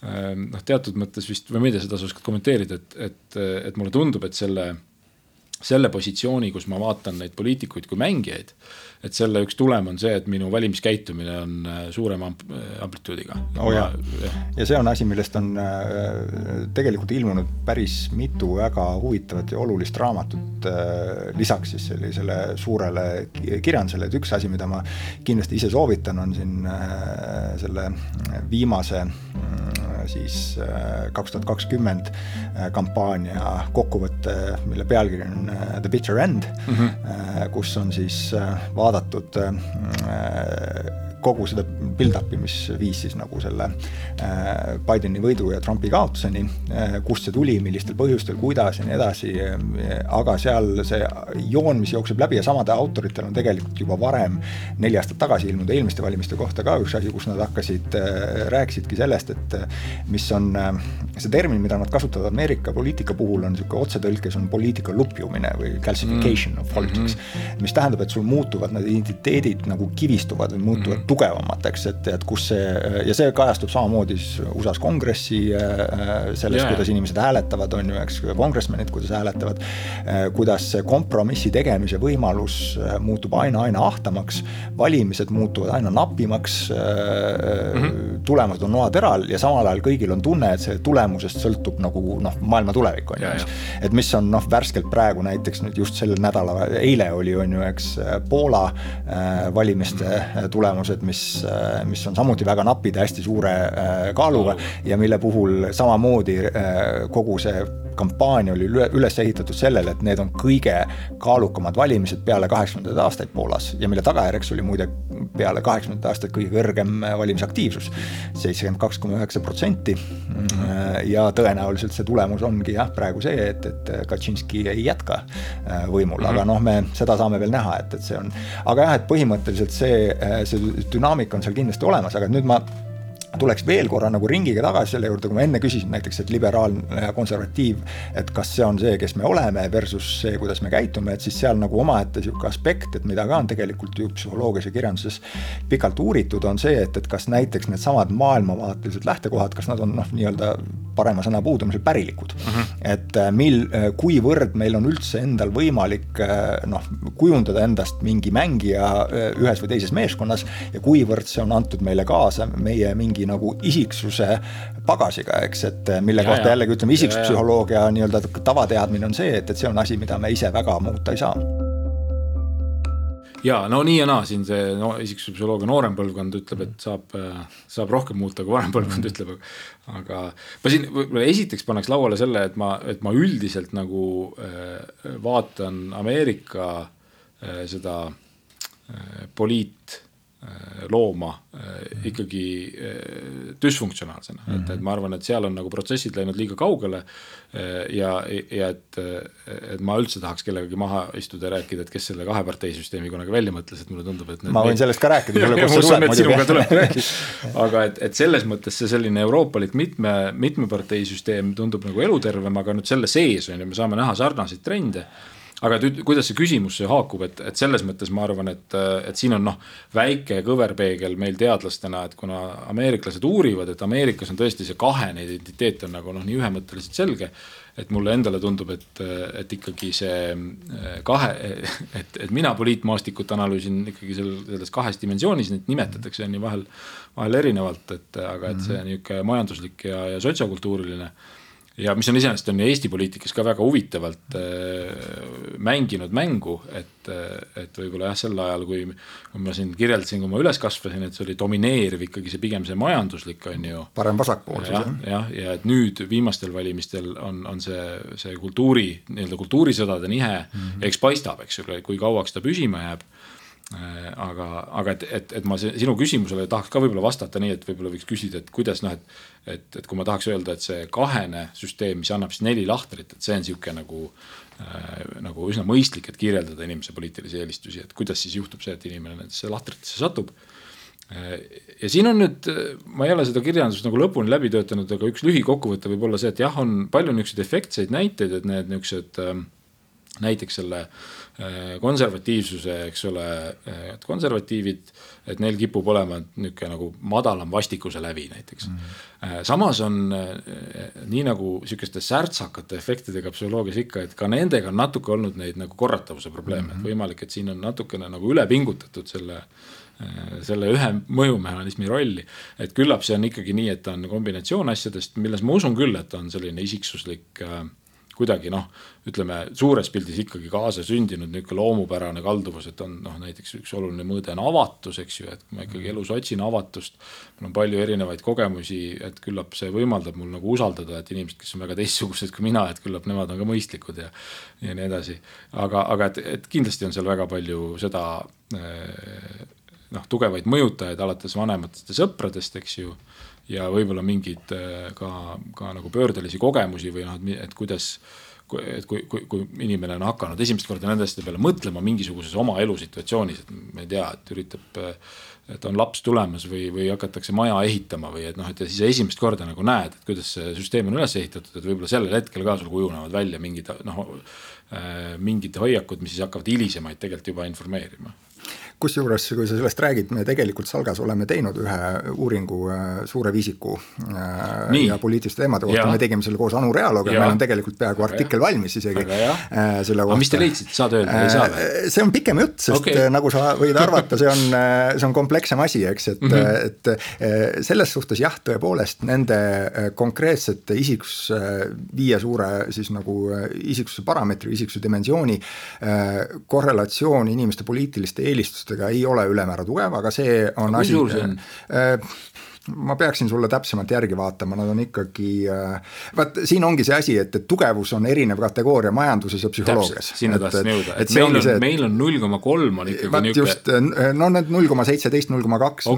noh, teatud mõttes vist, või tea, seda sa oskad kommenteerida, et, et, et mulle tundub, et selle, selle positsiooni, kus ma vaatan neid poliitikuid kui mängijaid et selle üks tulem on see, et minu valimiskäitumine on äh, suurema amplituudiga oh. ja, ja see on asi, millest on äh, tegelikult ilmunud päris mitu väga huvitavat ja olulist raamatut äh, lisaks siis sellisele suurele kirjandusele, et üks asi, mida ma kindlasti ise soovitan, on siin selle viimase siis kaks tuhat kakskümmend kampaania kokkuvõte, mille pealkiri on The Bitter End mm, -hmm. kus on siis vaadatud vaadatud äh, kogu seda build-up'i, mis viis siis nagu selle äh, Bideni võidu ja Trumpi kaotuseni, äh, kust see tuli, millistel põhjustel, kuidas ja nii edasi, aga seal see joon, mis jookseb läbi ja samadel autoritel on tegelikult juba varem, neli aastat tagasi ilmunud eelmiste valimiste kohta ka üks asi, kus nad hakkasid, äh, rääkisidki sellest, et mis on see termin, mida nad kasutavad Ameerika poliitika puhul, on niisugune otsetõlkes on poliitika lupjumine või calcification mm. of politics mm, -hmm. mis tähendab, et sul muutuvad need identiteedid nagu kivistuvad või muutuvad mm -hmm tugevamateks, et, et kus see ja see kajastub samamoodi USA-s kongressi äh, selles yeah., kuidas inimesed hääletavad, on ju, eks, kongressmenid, kuidas hääletavad. Äh, kuidas kompromissi tegemise võimalus äh, muutub aina, aina ahtamaks, valimised muutuvad aina napimaks mm. -hmm. tulemused on noateral ja samal ajal kõigil on tunne, et see tulemusest sõltub nagu noh, maailma tulevik on ju, eks. et mis on noh, värskelt praegu näiteks nüüd just sel nädalal, eile oli, on ju, eks Poola valimiste tulemused otsused, mis, äh, mis on samuti väga napid ja hästi suure äh, kaaluga ja mille puhul samamoodi äh, kogu see kampaania oli üles ehitatud sellele, et need on kõige kaalukamad valimised peale kaheksakümnendaid aastaid Poolas ja mille tagajärjeks oli muide peale kaheksakümnendat aastat kõige kõrgem valimisaktiivsus, seitsekümmend kaks koma üheksa protsenti. ja tõenäoliselt see tulemus ongi jah, praegu see, et, et Kaczynski ei jätka võimul, aga noh, me seda saame veel näha, et, et see on, aga jah, et põhimõtteliselt see, see dünaamika on seal kindlasti olemas, aga nüüd ma tuleks veel korra nagu ringiga tagasi selle juurde, kui ma enne küsisin näiteks, et liberaalne ja konservatiiv, et kas see on see, kes me oleme versus see, kuidas me käitume, et siis seal nagu omaette sihuke aspekt, et mida ka on tegelikult ju psühholoogias ja kirjanduses pikalt uuritud, on see, et, et kas näiteks needsamad maailmavaatelised lähtekohad, kas nad on noh, nii-öelda parema sõna puudumisel pärilikud. Mhm. -huh. et äh, mil, äh, kuivõrd meil on üldse endal võimalik äh, noh, kujundada endast mingi mängija ühes või teises meeskonnas ja kuivõrd see on antud meile kaasa meie mingi mingi nagu isiksuse pagasiga, eks, et mille ja, kohta jällegi ütleme, isiksuspsühholoogia nii-öelda tavateadmine on see, et, et see on asi, mida me ise väga muuta ei saa. Ja no nii ja naa, siin see no, isiksuse psühholoogia noorem põlvkond ütleb, et saab, saab rohkem muuta, kui vanem põlvkond ütleb, aga ma siin võib-olla esiteks paneks lauale selle, et ma, et ma üldiselt nagu äh, vaatan Ameerika äh, seda äh, poliit looma äh, ikkagi äh, düsfunktsionaalsena mm, -hmm. et, et ma arvan, et seal on nagu protsessid läinud liiga kaugele. ja, ja et, et ma üldse tahaks kellegagi maha istuda ja rääkida, et kes selle kahe partei süsteemi kunagi välja mõtles, et mulle tundub, et. ma võin sellest ka rääkida. (laughs) usun, et sinuga tuleb rääkida, aga et, et selles mõttes see selline euroopalik mitme, mitme partei süsteem tundub nagu elutervem, aga nüüd selle sees on ju, me saame näha sarnaseid trende aga et kuidas see küsimus see haakub, et, et selles mõttes ma arvan, et, et siin on noh, väike kõverpeegel meil teadlastena, et kuna ameeriklased uurivad, et Ameerikas on tõesti see kahene identiteet on nagu noh, nii ühemõtteliselt selge. et mulle endale tundub, et, et ikkagi see eh, kahe, et, et mina poliitmaastikut analüüsin ikkagi seal selles kahes dimensioonis, neid nimetatakse on ju vahel, vahel erinevalt, et aga et see mhm. niisugune majanduslik ja, ja sotsiokultuuriline ja mis on iseenesest on Eesti poliitikas ka väga huvitavalt äh, mänginud mängu, et, äh, et võib-olla jah, sel ajal, kui, kui ma siin kirjeldasin, kui ma üles kasvasin, et see oli domineeriv ikkagi see pigem see majanduslik on ju. parem-vasakpoolsus jah. jah, ja et nüüd viimastel valimistel on, on see, see kultuuri, nii-öelda kultuurisõdade nihe mm, -hmm. eks paistab, eks ju, kui kauaks ta püsima jääb aga, aga et, et, et ma sinu küsimusele tahaks ka võib-olla vastata nii, et võib-olla võiks küsida, et kuidas noh, et. et, et kui ma tahaks öelda, et see kahene süsteem, mis annab siis neli lahtrit, et see on sihuke nagu äh,. nagu üsna mõistlik, et kirjeldada inimese poliitilisi eelistusi, et kuidas siis juhtub see, et inimene nendesse lahtritesse satub äh,. ja siin on nüüd, ma ei ole seda kirjandust nagu lõpuni läbi töötanud, aga üks lühikokkuvõte võib olla see, et jah, on palju niisuguseid efektseid näiteid, et need niisugused äh, näiteks selle äh, konservatiivsuse, eks ole, äh, et konservatiivid, et neil kipub olema niisugune nagu madalam vastikuse lävi näiteks mm. -hmm. samas on nii nagu sihukeste särtsakate efektidega psühholoogias ikka, et ka nendega on natuke olnud neid nagu korratavuse probleeme mm, -hmm. et mhm. võimalik, et siin on natukene nagu üle pingutatud selle selle ühe mõjumehhanismi rolli. et küllap see on ikkagi nii, et ta on kombinatsioon asjadest, milles ma usun küll, et on selline isiksuslik äh, kuidagi noh, ütleme suures pildis ikkagi kaasasündinud niisugune loomupärane kalduvus, et on noh, näiteks üks oluline mõõde on avatus, eks ju, et kui ma ikkagi elus otsin avatust. mul on palju erinevaid kogemusi, et küllap see võimaldab mul nagu usaldada, et inimesed, kes on väga teistsugused kui mina, et küllap nemad on ka mõistlikud ja. ja nii edasi, aga, aga et, et kindlasti on seal väga palju seda eh, noh, tugevaid mõjutajaid alates vanematest ja sõpradest, eks ju ja võib-olla mingeid äh, ka, ka nagu pöördelisi kogemusi või noh, et, et kuidas et kui, kui, kui inimene on hakanud esimest korda nende asjade peale mõtlema mingisuguses oma elusituatsioonis, et ma ei tea, et üritab, et on laps tulemas või, või hakatakse maja ehitama või et noh, et ja siis esimest korda nagu näed, et kuidas see süsteem on üles ehitatud, et võib-olla sellel hetkel ka sul kujunevad välja mingid noh, äh, mingid hoiakud, mis siis hakkavad hilisemaid tegelikult juba informeerima kusjuures, kui sa sellest räägid, me tegelikult Salgas oleme teinud ühe uuringu äh, suure viisiku äh, Nii. ja poliitiliste teemade kohta, me tegime selle koos Anu Realoga meil on tegelikult peaaegu artikkel valmis isegi äh, selle kohta. mis te leidsite, saad öelda, ei saa või? see on pikem jutt, sest okay. nagu sa võid (laughs) arvata, see on, see on komplekssem asi, eks, et mm, -hmm. et selles suhtes jah, tõepoolest nende konkreetsete isikus viie suure siis nagu isiksuse parameetri, isiksuse dimensiooni korrelatsioon inimeste poliitiliste eelistuste tulemustega ei ole ülemäära tugev, aga see on asi. kui suur see on? Ma peaksin sulle täpsemalt järgi vaatama, nad on ikkagi, äh, vaat siin ongi see asi, et, et tugevus on erinev kategooria majanduses ja psühholoogias. sinna tahtsin jõuda, et meil on, meil on null koma kolm on ikkagi niisugune. just, äh, no need null koma seitseteist, null koma kaks,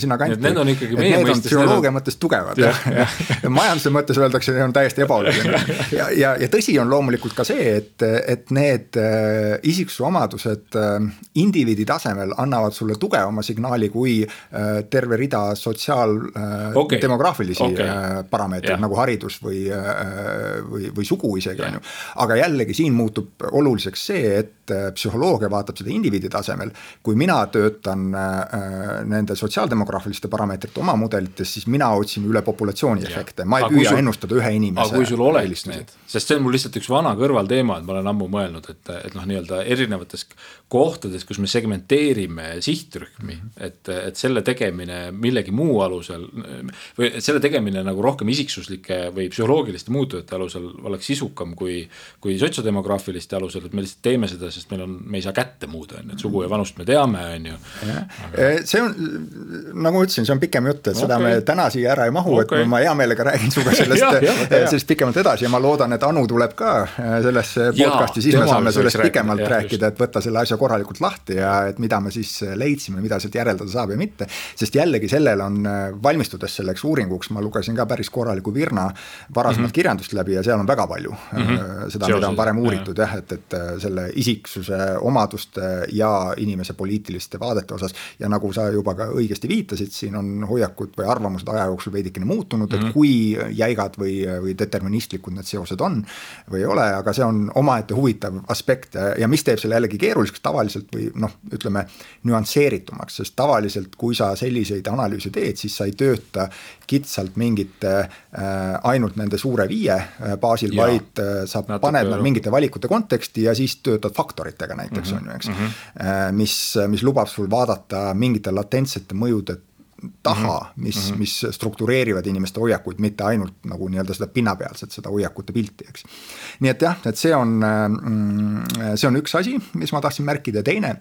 sinna kanti. Need on ikkagi meie mõistes. psühholoogia mõttes tugevad jah, jah, (laughs) ja majanduse mõttes öeldakse, on täiesti ebaoluline. ja, ja, ja tõsi on loomulikult ka see, et, et need äh, isiksuse omadused indiviidi tasemel annavad sulle tugevama signaali kui terve rida sotsiaal sotsiaal okay., demograafilisi okay. Äh, parameetreid nagu haridus või, äh, või, või sugu isegi on ju. aga jällegi siin muutub oluliseks see, et äh, psühholoogia vaatab seda indiviidi tasemel. kui mina töötan nende sotsiaaldemograafiliste parameetrite oma mudelites, siis mina otsin üle populatsiooni efekte, ma ei aga püüa sul, ennustada ühe inimese. aga kui sul oleks need, sest see on mul lihtsalt üks vana kõrvalteema, et ma olen ammu mõelnud, et, et noh, nii-öelda erinevates kohtades, kus me segmenteerime sihtrühmi mm, -hmm. et, et selle tegemine millegi muu alusel alusel või selle tegemine nagu rohkem isiksuslike või psühholoogiliste muutujate alusel oleks sisukam kui, kui sotsiodemograafiliste alusel, et me lihtsalt teeme seda, sest meil on, me ei saa kätte muuda, on ju, et sugu ja vanust me teame, on ju. see on, nagu ma ütlesin, see on pikem jutt, et okay. seda me täna siia ära ei mahu okay., et ma hea meelega räägin sinuga (laughs) sellest sellest pikemalt edasi ja ma loodan, et Anu tuleb ka äh, sellesse podcast'i, siis me saame sellest pikemalt rääkida, rääkida, et võtta selle asja korralikult lahti ja et mida me siis leidsime, mida sealt järeldada saab ja mitte. sest jällegi sellel on, äh, valmistudes selleks uuringuks, ma lugesin ka päris korraliku Virna varasemat mm -hmm. kirjandust läbi ja seal on väga palju mm -hmm. seda, mida on varem uuritud jah, et, et selle isiksuse omaduste ja inimese poliitiliste vaadete osas. ja nagu sa juba ka õigesti viitasid, siin on hoiakud või arvamused aja jooksul veidikene muutunud mm, -hmm. et mhm. kui jäigad või, või deterministlikud need seosed on või ei ole, aga see on omaette huvitav aspekt ja mis teeb selle jällegi keeruliseks tavaliselt või noh, ütleme nüansseeritumaks, sest tavaliselt, kui sa selliseid analüüse teed, siis sa ei tööta kitsalt mingite äh, ainult nende suure viie äh, baasil, vaid äh, sa paned nad mingite valikute konteksti ja siis töötad faktoritega näiteks mm -hmm. on ju, eks mm. -hmm. mis, mis lubab sul vaadata mingite latentsete mõjude taha, mhm. mis mm, -hmm. mis struktureerivad inimeste hoiakuid, mitte ainult nagu nii-öelda seda pinnapealset, seda hoiakute pilti, eks. nii et jah, et see on, mm, see on üks asi, mis ma tahtsin märkida, teine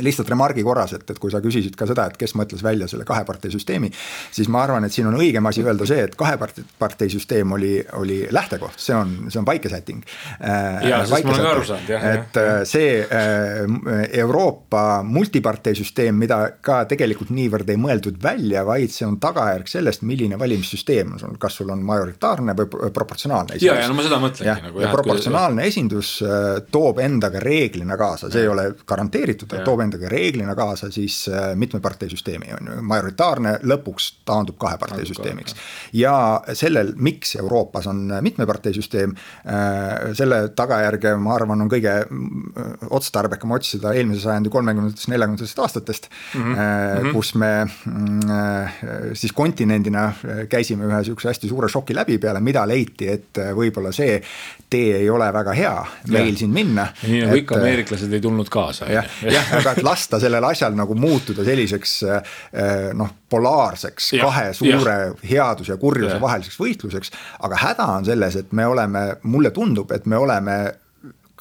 lihtsalt remargi korras, et, et kui sa küsisid ka seda, et kes mõtles välja selle kaheparteisüsteemi, siis ma arvan, et siin on õigem asi öelda see, et kaheparteisüsteem oli, oli lähtekoht, see on, see on vaikesätting. Äh, jah. et jah. Äh, see äh, Euroopa multiparteisüsteem, mida ka tegelikult niivõrd ei mõeldud välja, vaid see on tagajärg sellest, milline valimissüsteem on sul, kas sul on majoritaarne või proportsionaalne esindus. ja, ja no ma seda mõtlengi nagu. ja proportsionaalne kui... esindus toob endaga reeglina kaasa, see ei ole garanteeritud, toob toob endaga reeglina kaasa siis äh, mitmeparteisüsteemi, on ju, majoritaarne lõpuks taandub kaheparteisüsteemiks. ja sellel, miks Euroopas on mitmeparteisüsteem, äh, selle tagajärge, ma arvan, on kõige äh, otstarbekam otsida eelmise sajandi kolmekümnendatest, neljakümnendatest aastatest mm, -hmm. kus me mm, siis kontinendina käisime ühe sihukese hästi suure šoki läbi peale, mida leiti, et võib-olla see tee ei ole väga hea meil ja. siin minna. nii nagu ikka ameeriklased ei tulnud kaasa. jah, jah, aga et lasta sellel asjal nagu muutuda selliseks eh, noh, polaarseks ja, kahe suure ja. headuse ja kurjuse ja. vaheliseks võitluseks. aga häda on selles, et me oleme, mulle tundub, et me oleme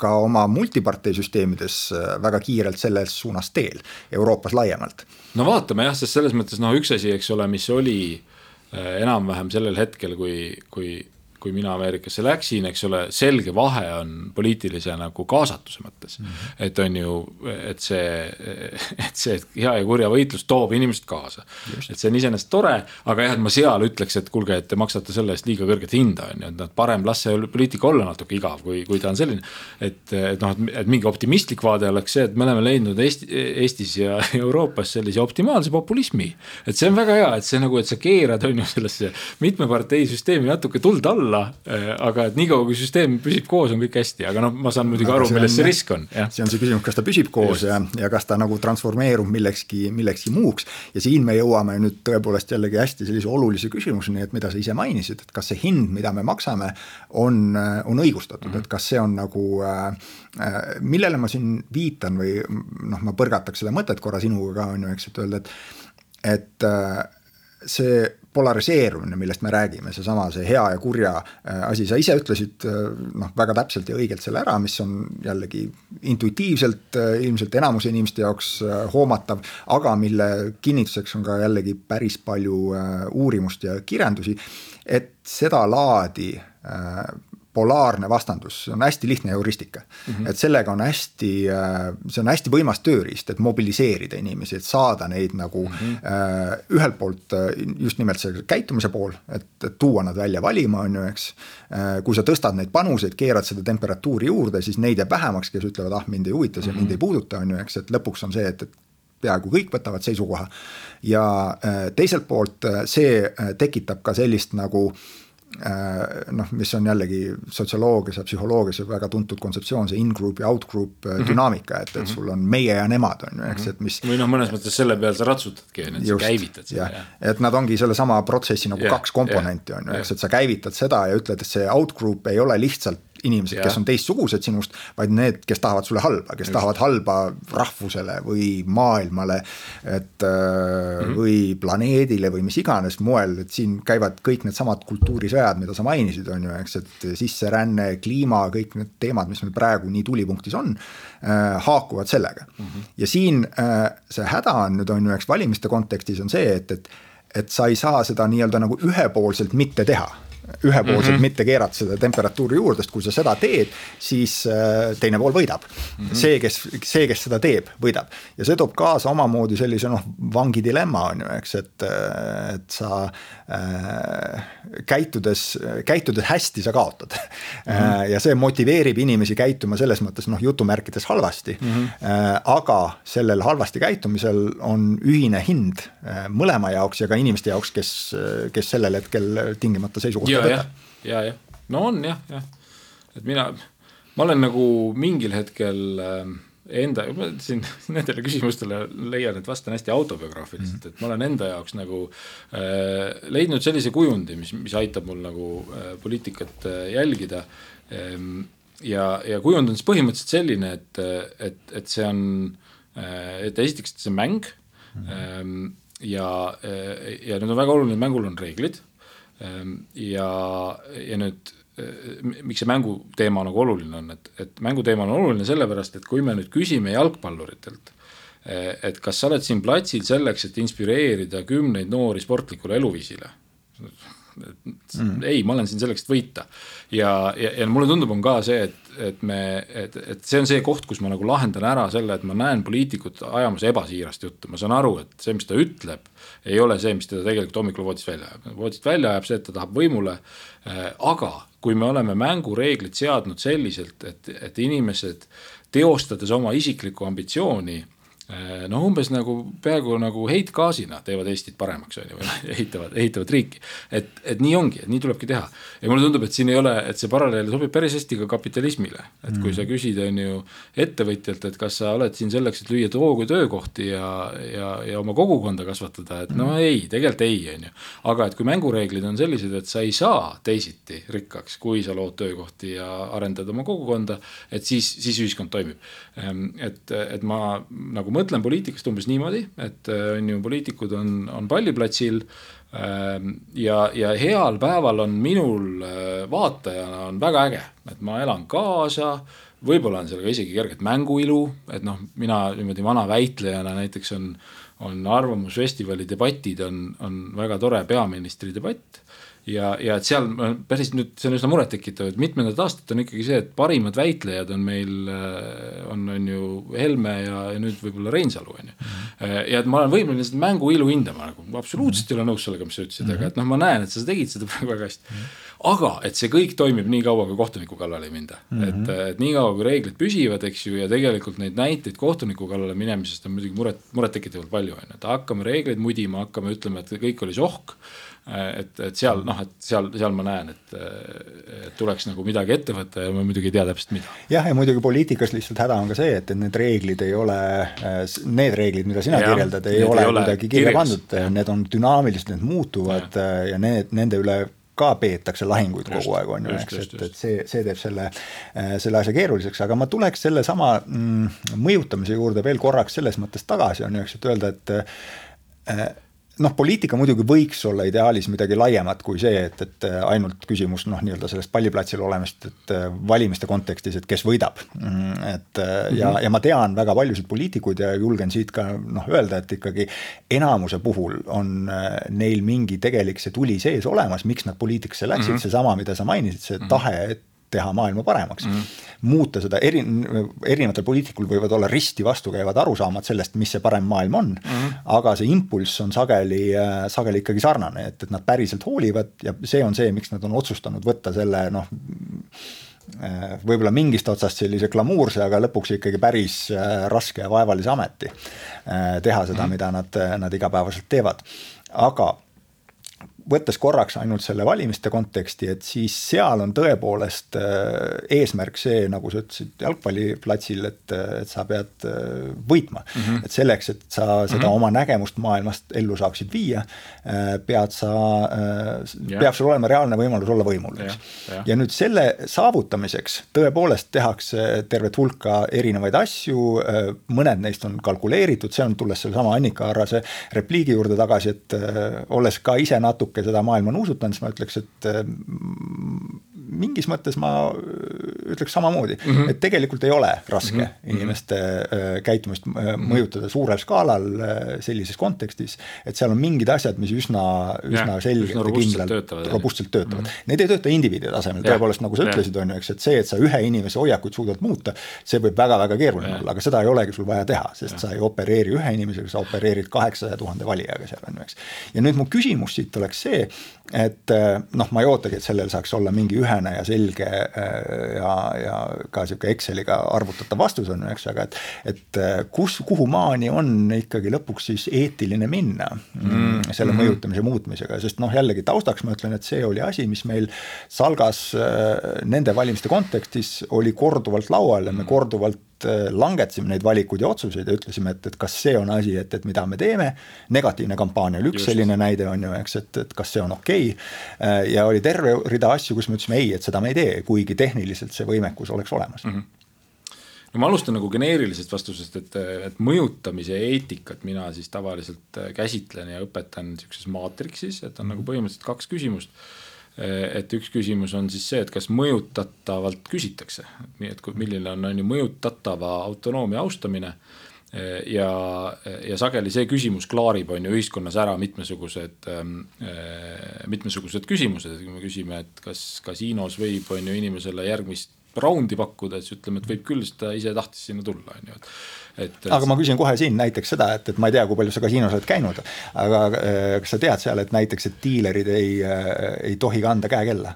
ka oma multiparteisüsteemides eh, väga kiirelt selles suunas teel, Euroopas laiemalt. no vaatame jah, sest selles mõttes noh, üks asi, eks ole, mis oli enam-vähem sellel hetkel, kui, kui kui mina Ameerikasse läksin, eks ole, selge vahe on poliitilise nagu kaasatuse mõttes mm. -hmm. et on ju, et see, et see hea ja kurja võitlus toob inimesed kaasa. et see on iseenesest tore, aga jah, et ma seal ütleks, et kuulge, et te maksate selle eest liiga kõrget hinda, on ju, et noh, parem las see poliitika olla natuke igav, kui, kui ta on selline. et, et noh, et mingi optimistlik vaade oleks see, et me oleme leidnud Eesti, Eestis ja (laughs) Euroopas sellise optimaalse populismi. et see on väga hea, et see nagu, et sa keerad, on ju, sellesse mitmeparteisüsteemi natuke tuld alla olla, äh, aga et niikaua, kui süsteem püsib koos, on kõik hästi, aga noh, ma saan muidugi aru, milles see risk on. see on see küsimus, kas ta püsib koos Just. ja, ja kas ta nagu transformeerub millekski, millekski muuks. ja siin me jõuame nüüd tõepoolest jällegi hästi sellise olulise küsimuseni, et mida sa ise mainisid, et kas see hind, mida me maksame, on, on õigustatud mm, -hmm. et kas see on nagu äh, äh, millele ma siin viitan või noh, ma põrgataks seda mõtet korra sinuga ka on ju, eks, et öelda, et, et äh, see polariseerumine, millest me räägime, seesama, see hea ja kurja äh, asi, sa ise ütlesid äh, noh, väga täpselt ja õigelt selle ära, mis on jällegi intuitiivselt äh, ilmselt enamuse inimeste jaoks hoomatav, aga mille kinnituseks on ka jällegi päris palju uurimust ja kirjandusi, et sedalaadi polaarne vastandus, see on hästi lihtne heuristika mm. -hmm. et sellega on hästi, äh, see on hästi võimas tööriist, et mobiliseerida inimesi, et saada neid nagu mm -hmm. ühelt poolt äh, just nimelt see käitumise pool, et, et tuua nad välja valima, on ju, eks. kui sa tõstad neid panuseid, keerad seda temperatuuri juurde, siis neid jääb vähemaks, kes ütlevad, ah mind ei huvita see mm, -hmm. mind ei puuduta, on ju, eks, et lõpuks on see, et, et peaaegu kõik võtavad seisukoha. ja teiselt poolt see tekitab ka sellist nagu Äh, noh, mis on jällegi sotsioloogias ja psühholoogias väga tuntud kontseptsioon, see in-group ja out-group mm -hmm. dünaamika, et, et mhm. sul on meie ja nemad on ju, eks, et mis. või noh, mõnes mõttes selle peal sa ratsutadki, on ju, et sa käivitad seda. et nad ongi sellesama protsessi nagu ja, kaks komponenti on ju, eks, et sa käivitad seda ja ütled, et see out-group ei ole lihtsalt inimesed, kes on teistsugused sinust, vaid need, kes tahavad sulle halba, kes Just. tahavad halba rahvusele või maailmale. et mm -hmm. või planeedile või mis iganes moel, et siin käivad kõik needsamad kultuurisõjad, mida sa mainisid, on ju, eks, et sisseränne, kliima, kõik need teemad, mis meil praegu nii tulipunktis on äh,, haakuvad sellega mm. -hmm. ja siin äh, see häda on nüüd on ju, eks valimiste kontekstis on see, et, et et sa ei saa seda nii-öelda nagu ühepoolselt mitte teha ühepoolselt mm -hmm. mitte keerata seda temperatuuri juurde, sest kui sa seda teed, siis äh, teine pool võidab mm. -hmm. see, kes, see, kes seda teeb, võidab ja see toob kaasa omamoodi sellise noh, vangi dilemma on ju, eks, et, äh, et sa käitudes, käitudes hästi, sa kaotad mm. -hmm. ja see motiveerib inimesi käituma selles mõttes noh, jutumärkides halvasti mm. -hmm. aga sellel halvasti käitumisel on ühine hind mõlema jaoks ja ka inimeste jaoks, kes, kes sellel hetkel tingimata seisukohta ja, jah, ja, jah, no on jah, jah, et mina, ma olen nagu mingil hetkel äh, enda, ma siin (laughs) nendele küsimustele leian, et vastan hästi autobiograafiliselt mm, -hmm. et ma olen enda jaoks nagu äh, leidnud sellise kujundi, mis, mis aitab mul nagu äh, poliitikat äh, jälgida ähm,. ja, ja kujund on siis põhimõtteliselt selline, et, et, et see on äh,, et esiteks, et see on mäng mm. -hmm. Ähm, ja, ja nüüd on väga oluline, mängul on reeglid Ehm, ja, ja nüüd miks see mänguteema nagu oluline on, et, et mänguteema on oluline sellepärast, et kui me nüüd küsime jalgpalluritelt, eh, et kas sa oled siin platsil selleks, et inspireerida kümneid noori sportlikule eluviisile mm.. ei, ma olen siin selleks, et võita. ja, ja, ja mulle tundub, on ka see, et, et me, et, et see on see koht, kus ma nagu lahendan ära selle, et ma näen poliitikut ajamas ebasiirast juttu, ma saan aru, et see, mis ta ütleb, ei ole see, mis teda tegelikult hommikul voodist välja ajab. voodist välja ajab see, et ta tahab võimule äh,, aga kui me oleme mängureeglid seadnud selliselt, et, et inimesed teostades oma isiklikku ambitsiooni Äh, noh, umbes nagu peaaegu nagu heitgaasina teevad Eestit paremaks, on ju, või (laughs) ehitavad, ehitavad riiki. et, et nii ongi, et nii tulebki teha. ja mulle tundub, et siin ei ole, et see paralleel sobib päris hästi ka kapitalismile. et kui mm. sa küsid, on ju, ettevõtjalt, et kas sa oled siin selleks, et lüüa toogu töökohti ja, ja, ja oma kogukonda kasvatada, et no mm. ei, tegelikult ei, on ju. aga et kui mängureeglid on sellised, et sa ei saa teisiti rikkaks, kui sa lood töökohti ja arendad oma kogukonda, et siis, siis ühiskond toimib. Ehm, et, et ma nagu mõtlen poliitikast umbes niimoodi, et äh, on ju, poliitikud on, on palliplatsil ähm, ja, ja heal päeval on minul äh, vaatajana on väga äge, et ma elan kaasa, võib-olla on seal ka isegi kerget mänguilu, et noh, mina niimoodi vana väitlejana näiteks on, on Arvamusfestivali debatid on, on väga tore peaministri debatt ja, ja et seal päris nüüd, see on üsna murettekitav, et mitmendat aastat on ikkagi see, et parimad väitlejad on meil, äh, on, on ju Helme ja, ja nüüd võib-olla Reinsalu, on ju. Mhm. ja et ma olen võimeline seda mängu ilu hindama nagu, absoluutselt ei ole nõus sellega, mis sa ütlesid mm, -hmm. aga et noh, ma näen, et sa tegid seda (laughs) praegu väga hästi mm. -hmm aga et see kõik toimib nii kaua, kui kohtuniku kallale ei minda mm. -hmm. et, et nii kaua, kui reeglid püsivad, eks ju, ja tegelikult neid näiteid kohtuniku kallale minemisest on muidugi muret, murettekitavalt palju, on ju, et hakkame reegleid mudima, hakkame ütlema, et kõik oli sohk et, et seal noh, et seal, seal ma näen, et, et tuleks nagu midagi ette võtta ja ma muidugi ei tea täpselt mida. jah, ja muidugi poliitikas lihtsalt häda on ka see, et, et need reeglid ei ole, need reeglid, mida sina ja, kirjeldad, ei ole, kuidagi kirja pandud, need on dünaamilised, need muutuvad ja, ja need, nende üle ka peetakse lahinguid just, kogu aeg, on ju, eks, et, et see, see teeb selle, selle asja keeruliseks, aga ma tuleks sellesama mm, mõjutamise juurde veel korraks selles mõttes tagasi, on ju, eks, et öelda, et äh, noh, poliitika muidugi võiks olla ideaalis midagi laiemat kui see, et, et ainult küsimus noh, nii-öelda sellest palliplatsil olemist, et valimiste kontekstis, et kes võidab. et mm -hmm. ja, ja ma tean väga paljusid poliitikuid ja julgen siit ka noh, öelda, et ikkagi enamuse puhul on neil mingi tegelik see tuli sees olemas, miks nad poliitikasse läksid mm, -hmm. seesama, mida sa mainisid, see mm -hmm. tahe, et teha maailma paremaks mm. -hmm. muuta seda eri, erinevatel poliitikul võivad olla risti vastukäivad arusaamad sellest, mis see parem maailm on mm. -hmm. aga see impulss on sageli, sageli ikkagi sarnane, et, et nad päriselt hoolivad ja see on see, miks nad on otsustanud võtta selle noh võib-olla mingist otsast sellise glamuurse, aga lõpuks ikkagi päris raske ja vaevalise ameti. teha seda, mhm. mida nad, nad igapäevaselt teevad, aga võttes korraks ainult selle valimiste konteksti, et siis seal on tõepoolest eesmärk see, nagu sa ütlesid jalgpalliplatsil, et, et sa pead võitma mm. -hmm. et selleks, et sa seda mm -hmm. oma nägemust maailmast ellu saaksid viia, pead sa, peab sul olema reaalne võimalus olla võimul, eks. ja, ja nüüd selle saavutamiseks tõepoolest tehakse tervet hulka erinevaid asju, mõned neist on kalkuleeritud, see on, tulles sellesama Annika Arrase repliigi juurde tagasi, et olles ka ise natuke seda maailma nuusutanud, siis ma ütleks, et mingis mõttes ma ütleks samamoodi mm, -hmm. et tegelikult ei ole raske mm -hmm. inimeste äh, käitumist äh, mõjutada suurel skaalal äh, sellises kontekstis. et seal on mingid asjad, mis üsna, üsna selgelt ja kindlalt, robustselt töötavad mm. -hmm. Need ei tööta indiviidi tasemel, tõepoolest nagu sa ütlesid, on ju, eks, et see, et sa ühe inimese hoiakuid suudad muuta, see võib väga-väga keeruline olla, aga seda ei olegi sul vaja teha, sest ja. sa ei opereeri ühe inimesega, sa opereerid kaheksasaja tuhande valijaga seal on ju, eks. ja nüüd mu küsimus siit oleks see, et noh, ma ei ootagi, et sellel saaks olla mingi ühene ja selge ja, ja ka sihuke Exceliga arvutatav vastus on eks, aga et, et äh, kus, kuhu maani on ikkagi lõpuks siis eetiline minna mm, selle mm. mõjutamise muutmisega, sest noh, jällegi taustaks ma ütlen, et see oli asi, mis meil Salgas äh, nende valimiste kontekstis oli korduvalt laual ja me mm. korduvalt Äh, langetasime neid valikuid ja otsuseid ja ütlesime, et, et kas see on asi, et, et mida me teeme. negatiivne kampaania oli üks Just. selline näide on ju, eks, et, et kas see on okei okay.. Äh, ja oli terve rida asju, kus me ütlesime ei, et seda me ei tee, kuigi tehniliselt see võimekus oleks olemas mm. -hmm no ma alustan nagu geneerilisest vastusest, et, et mõjutamise eetikat mina siis tavaliselt käsitlen ja õpetan niisuguses maatriksis, et on nagu põhimõtteliselt kaks küsimust et üks küsimus on siis see, et kas mõjutatavalt küsitakse, nii et milline on, on ju mõjutatava autonoomia austamine. Ja, ja sageli see küsimus klaarib, on ju ühiskonnas ära mitmesugused, mitmesugused küsimused, et kui me küsime, et kas kasiinos võib, on ju inimesele järgmist raundi pakkuda, siis ütleme, et võib küll, sest ta ise tahtis sinna tulla, on ju, et et. aga ma küsin kohe siin näiteks seda, et, et ma ei tea, kui palju sa kasiinos oled käinud, aga äh, kas sa tead seal, et näiteks, et diilerid ei, äh, ei tohi kanda käekella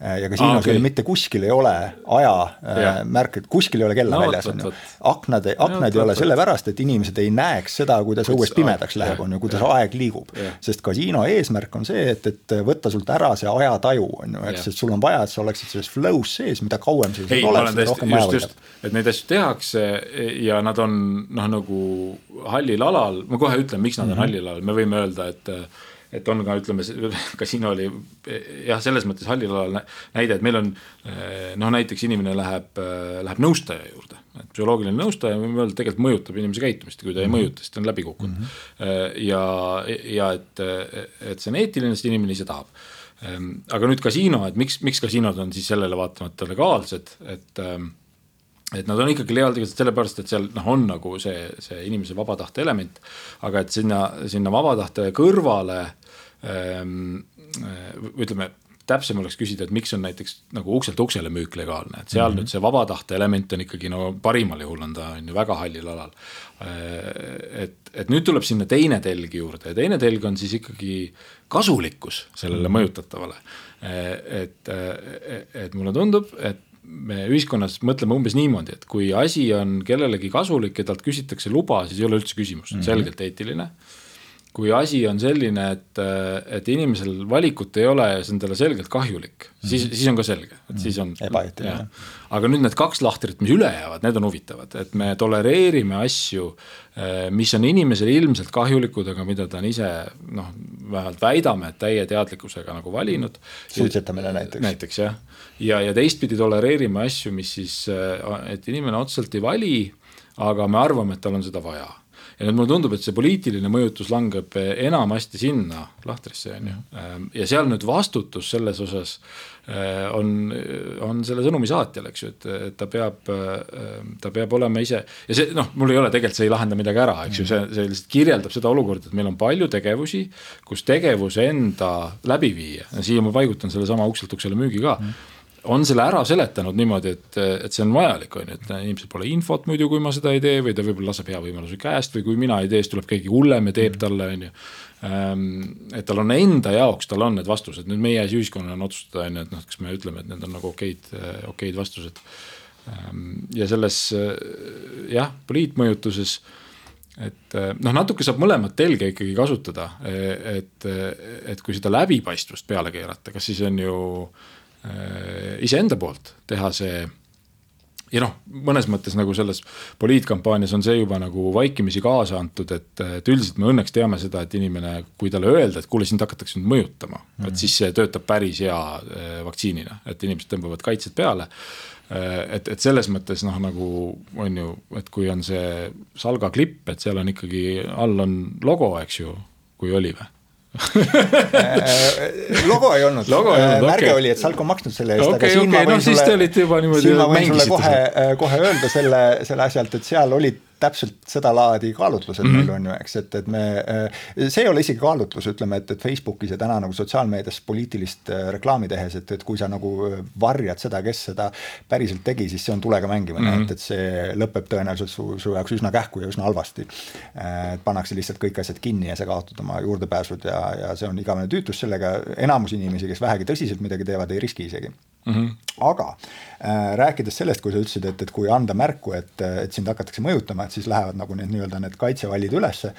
ja kasiinos okay. mitte kuskil ei ole ajamärke, äh, kuskil ei ole kella no, väljas, on ju. aknad, aknad ei ole sellepärast, et inimesed ei näeks seda, kuidas õues pimedaks aeg, läheb, on ju, kuidas aeg liigub. sest kasiino eesmärk on see, et, et võtta sult ära see ajataju, on ju, eks, sest sul on vaja, et sa oleksid selles flow's sees, mida kauem sa ei oled, seda rohkem aja võidab. et neid asju tehakse ja nad on noh, nagu hallil alal, ma kohe ütlen, miks nad on mm -hmm. hallil alal, me võime öelda, et et on ka ütleme, (laughs) kasiino oli jah, selles mõttes hallil alal näide, et meil on noh, näiteks inimene läheb, läheb nõustaja juurde, et psühholoogiline nõustaja, tegelikult mõjutab inimese käitumist, kui ta ei -hmm. mõjuta, siis ta on läbi kukkunud mm. -hmm. ja, ja et, et see on eetiline, sest inimene ise tahab. aga nüüd kasiino, et miks, miks kasiinod on siis sellele vaatamata legaalsed, et et nad on ikkagi legaalsed sellepärast, et seal noh, on nagu see, see inimese vaba tahte element, aga et sinna, sinna vaba tahte kõrvale ähm, ütleme, täpsem oleks küsida, et miks on näiteks nagu ukselt uksele müük legaalne, et seal mm -hmm. nüüd see vaba tahte element on ikkagi no parimal juhul on ta on ju väga hallil alal. Äh, et, et nüüd tuleb sinna teine telg juurde ja teine telg on siis ikkagi kasulikkus sellele -hmm. mõjutatavale. Äh, et, et mulle tundub, et me ühiskonnas mõtleme umbes niimoodi, et kui asi on kellelegi kasulik ja talt küsitakse luba, siis ei ole üldse küsimust mm, -hmm. selgelt eetiline. Kui asi on selline, et, et inimesel valikut ei ole ja see on talle selgelt kahjulik mm, -hmm. siis, siis on ka selge, et mm -hmm. siis on. ebaeetiline. aga nüüd need kaks lahtrit, mis üle jäävad, need on huvitavad, et me tolereerime asju, mis on inimesele ilmselt kahjulikud, aga mida ta on ise noh, vähemalt väidame, et täie teadlikkusega nagu valinud. suitsetamine näiteks. näiteks jah ja, ja teistpidi tolereerime asju, mis siis, äh, et inimene otseselt ei vali, aga me arvame, et tal on seda vaja ja nüüd mulle tundub, et see poliitiline mõjutus langeb enamasti sinna lahtrisse, on ju. Ähm, ja seal nüüd vastutus selles osas äh, on, on selle sõnumi saatjal, eks ju, et, et ta peab, äh, ta peab olema ise ja see noh, mul ei ole tegelikult, see ei lahenda midagi ära, eks ju, see, see lihtsalt kirjeldab seda olukorda, et meil on palju tegevusi, kus tegevuse enda läbiviija, siia ma paigutan sellesama ukselt uksele müügi ka. Mm on selle ära seletanud niimoodi, et, et see on vajalik, on ju, et inimesel pole infot muidu, kui ma seda ei tee või ta võib-olla laseb hea võimaluse käest või kui mina ei tee, siis tuleb keegi hullem ja teeb mm. talle, on ju. Ehm, et tal on enda jaoks, tal on need vastused, nüüd meie asi ühiskonnana on otsustada, on ju, et noh, kas me ütleme, et need on nagu okeid, okeid vastused. Ehm, ja selles jah, poliitmõjutuses et noh, natuke saab mõlemat telge ikkagi kasutada, et, et kui seda läbipaistvust peale keerata, kas siis on ju iseenda poolt teha see ja noh, mõnes mõttes nagu selles poliitkampaanias on see juba nagu vaikimisi kaasa antud, et, et üldiselt me õnneks teame seda, et inimene, kui talle öelda, et kuule, sind hakatakse nüüd mõjutama mm, -hmm. et siis see töötab päris hea eh, vaktsiinina, et inimesed tõmbavad kaitsed peale. Eh, et, et selles mõttes noh, nagu on ju, et kui on see Salga klipp, et seal on ikkagi all on logo, eks ju, kui oli või Äh, logo ei olnud, äh, märge okay. oli, et Salk on maksnud selle eest okay,, aga siin okay, ma võin no, sulle, siin ma võin sulle kohe, kohe öelda selle, selle asja alt, et seal olid täpselt sedalaadi kaalutlused mm -hmm. meil on ju, eks, et, et me, äh, see ei ole isegi kaalutlus, ütleme, et, et Facebookis ja täna nagu sotsiaalmeedias poliitilist äh, reklaami tehes, et, et kui sa nagu äh, varjad seda, kes seda päriselt tegi, siis see on tulega mängimine mm, -hmm. et, et see lõpeb tõenäoliselt su, su jaoks üsna kähku ja üsna halvasti. et pannakse lihtsalt kõik asjad kinni ja sa kaotad oma juurdepääsud ja, ja see on igavene tüütus sellega, enamus inimesi, kes vähegi tõsiselt midagi teevad, ei riski isegi mm. -hmm. Aga äh, rääkides sellest, kui sa ütlesid, et, et kui anda märku, et, et sind hakatakse mõjutama, et siis lähevad nagu need nii-öelda need kaitsevallid ülesse.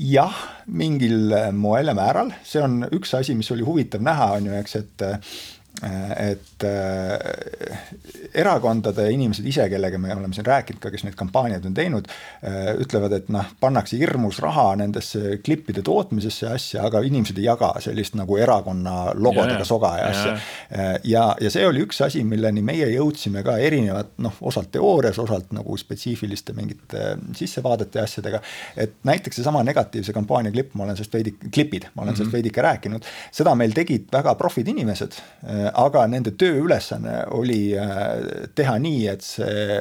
Jah, mingil moel ja määral, see on üks asi, mis oli huvitav näha, on ju, eks, et et äh, erakondade inimesed ise, kellega me oleme siin rääkinud ka, kes neid kampaaniaid on teinud äh,, ütlevad, et noh, pannakse hirmus raha nendesse klippide tootmisesse ja asja, aga inimesed ei jaga sellist nagu erakonna logodega soga ja asja. Äh, ja, ja see oli üks asi, milleni meie jõudsime ka erinevat noh, osalt teoorias, osalt nagu spetsiifiliste mingite sissevaadete ja asjadega. et näiteks seesama negatiivse kampaania klipp, ma olen sellest veidi, klipid, ma olen mm -hmm. sellest veidike rääkinud, seda meil tegid väga profid inimesed äh, aga nende tööülesanne oli äh, teha nii, et see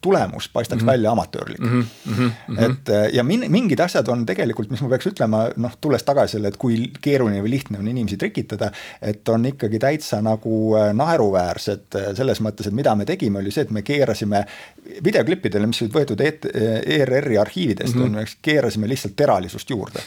tulemus paistaks mm -hmm. välja amatöörlik mm. -hmm. et äh, ja min-, mingid asjad on tegelikult, mis ma peaks ütlema, noh, tulles tagasi selle, et kui keeruline või lihtne on inimesi trikitada, et on ikkagi täitsa nagu äh, naeruväärsed selles mõttes, et mida me tegime, oli see, et me keerasime videoklippidele, mis olid võetud ERR-i arhiividest mm, -hmm. keerasime lihtsalt teralisust juurde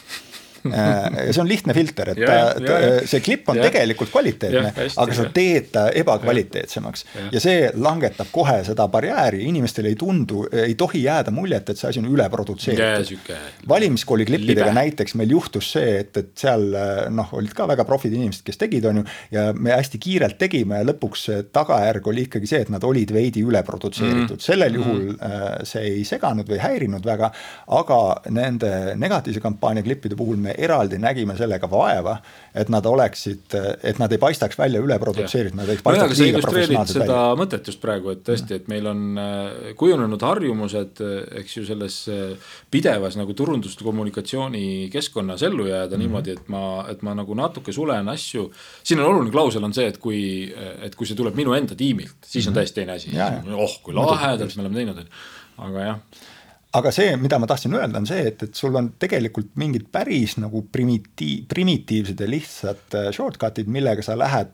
ja see on lihtne filter, et ja, ta, ta, see klipp on ja. tegelikult kvaliteetne, aga sa teed ta ebakvaliteetsemaks ja. see langetab kohe seda barjääri, inimestele ei tundu, ei tohi jääda muljet, et see asi on üleprodutseeritud. valimiskooli klippidega näiteks meil juhtus see, et, et seal noh, olid ka väga profid inimesed, kes tegid, on ju, ja me hästi kiirelt tegime ja lõpuks tagajärg oli ikkagi see, et nad olid veidi üleprodutseeritud mm., sellel juhul mm. see ei seganud või häirinud väga, aga nende negatiivse kampaania klippide puhul me me eraldi nägime sellega vaeva, et nad oleksid, et nad ei paistaks välja üleprodutseeritud, nad ei paistaks liiga professionaalsed välja. seda mõtet just praegu, et tõesti, et meil on äh, kujunenud harjumused, eks ju, selles äh, pidevas nagu turunduskommunikatsiooni keskkonnas ellu jääda mm -hmm. niimoodi, et ma, et ma nagu natuke sulen asju. siin on oluline klausel on see, et kui, et kui see tuleb minu enda tiimilt, siis on mhm. täiesti teine asi. oh, kui lahedalt me oleme teinud, aga jah aga see, mida ma tahtsin öelda, on see, et, et sul on tegelikult mingid päris nagu primitiiv, primitiivsed ja lihtsad äh, shortcut'id, millega sa lähed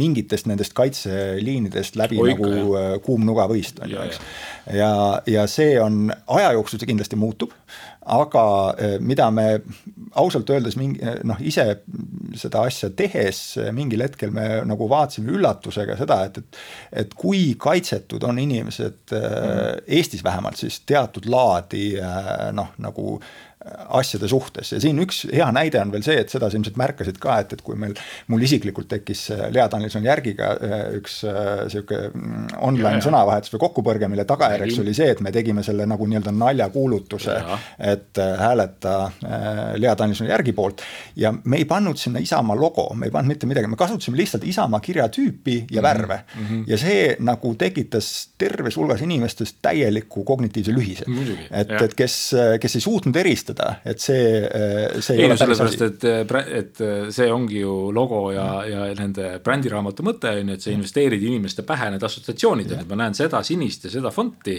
mingitest nendest kaitseliinidest läbi Oika, nagu jah. Äh, kuum nugavõist, on ju, eks. ja, ja see on, aja jooksul see kindlasti muutub aga eh, mida me ausalt öeldes mingi noh, ise seda asja tehes mingil hetkel me nagu vaatasime üllatusega seda, et, et, et kui kaitsetud on inimesed mm. Eestis vähemalt siis teatud laadi eh, noh, nagu asjade suhtes ja siin üks hea näide on veel see, et seda sa ilmselt märkasid ka, et, et kui meil, mul isiklikult tekkis äh, Lea Danilson Järgiga äh, üks äh, sihuke mm, online sõnavahetus või kokkupõrge, mille tagajärjeks oli see, et me tegime selle nagu nii-öelda naljakuulutuse, et hääleta Lea Danilson Järgi poolt. ja me ei pannud sinna Isamaa logo, me ei pannud mitte midagi, me kasutasime lihtsalt Isamaa kirjatüüpi ja mm -hmm. värve mm. -hmm. ja see nagu tekitas terves hulgas inimestes täieliku kognitiivse lühise. et, et kes, kes ei suutnud eristada tunnistada, et see, äh, see ei, ei ole asi. et, et äh, see ongi ju logo ja, ja nende brändiraamatu mõte on ju, et sa investeerid inimeste pähe need assotsiatsioonid, et ma näen seda sinist ja seda fonti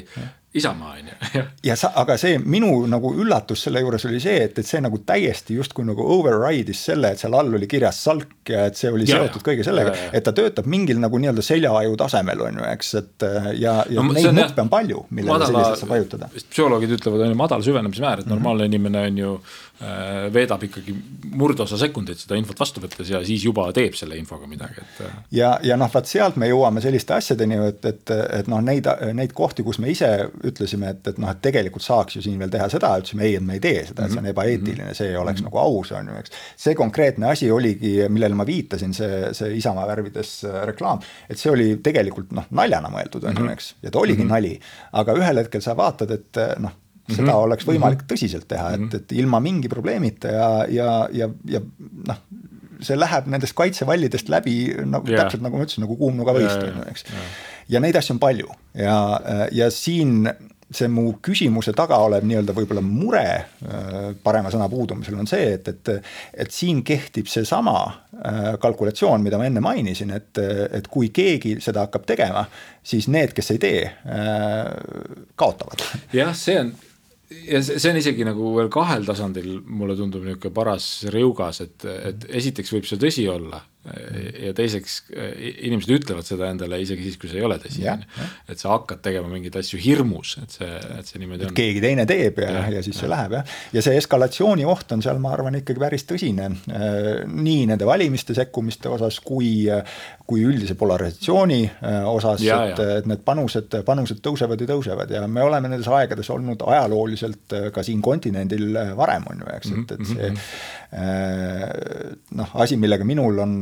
Isamaa on ju. (laughs) ja sa, aga see minu nagu üllatus selle juures oli see, et, et see nagu täiesti justkui nagu override'is selle, et seal all oli kirjas salk ja et see oli ja, seotud ja, kõige sellega, et ta töötab mingil nagu nii-öelda seljaaju tasemel on ju, eks, et ja, ja no, neid nuppe on palju, millele selliselt saab vajutada. psühholoogid ütlevad, on ju madal süvenemismäär, et mhm. normaalne mm -hmm. inimene on ju Äh, veedab ikkagi murdosa sekundeid seda infot vastu võttes ja siis juba teeb selle infoga midagi, et. Äh. ja, ja noh, vaat sealt me jõuame selliste asjadeni, et, et, et noh, neid, neid kohti, kus me ise ütlesime, et, et noh, et tegelikult saaks ju siin veel teha seda, ütlesime ei, et me ei tee seda, et see on mhm. ebaeetiline, see ei oleks mm -hmm. nagu aus, on ju, eks. see konkreetne asi oligi, millele ma viitasin, see, see Isamaa värvides äh, reklaam, et see oli tegelikult noh, naljana mõeldud, on ju, mhm. eks, ja ta oligi mm -hmm. nali. aga ühel hetkel sa vaatad, et noh, seda mm -hmm. oleks võimalik tõsiselt teha, et, et ilma mingi probleemita ja, ja, ja, ja noh see läheb nendest kaitsevallidest läbi nagu yeah. täpselt nagu ma ütlesin, nagu kuumnuga võist on ju, eks yeah.. Ja neid asju on palju ja, ja siin see mu küsimuse taga olev nii-öelda võib-olla mure parema sõna puudumisel on see, et, et, et siin kehtib seesama kalkulatsioon, mida ma enne mainisin, et, et kui keegi seda hakkab tegema, siis need, kes ei tee, kaotavad. jah, see on ja see, on isegi nagu veel kahel tasandil, mulle tundub niisugune paras riugas, et, et esiteks võib see tõsi olla ja teiseks inimesed ütlevad seda endale isegi siis, kui see ei ole tõsi, on ju. et sa hakkad tegema mingeid asju hirmus, et see, et see niimoodi on. keegi teine teeb ja, ja, ja siis see ja. läheb jah. ja see eskalatsiooni oht on seal, ma arvan, ikkagi päris tõsine. nii nende valimiste sekkumiste osas kui, kui üldise polarisatsiooni osas, et, et need panused, panused tõusevad ja tõusevad ja me oleme nendes aegades olnud ajalooliselt ka siin kontinendil varem, on ju, eks, et, et see mhm, mhm. noh, asi, millega minul on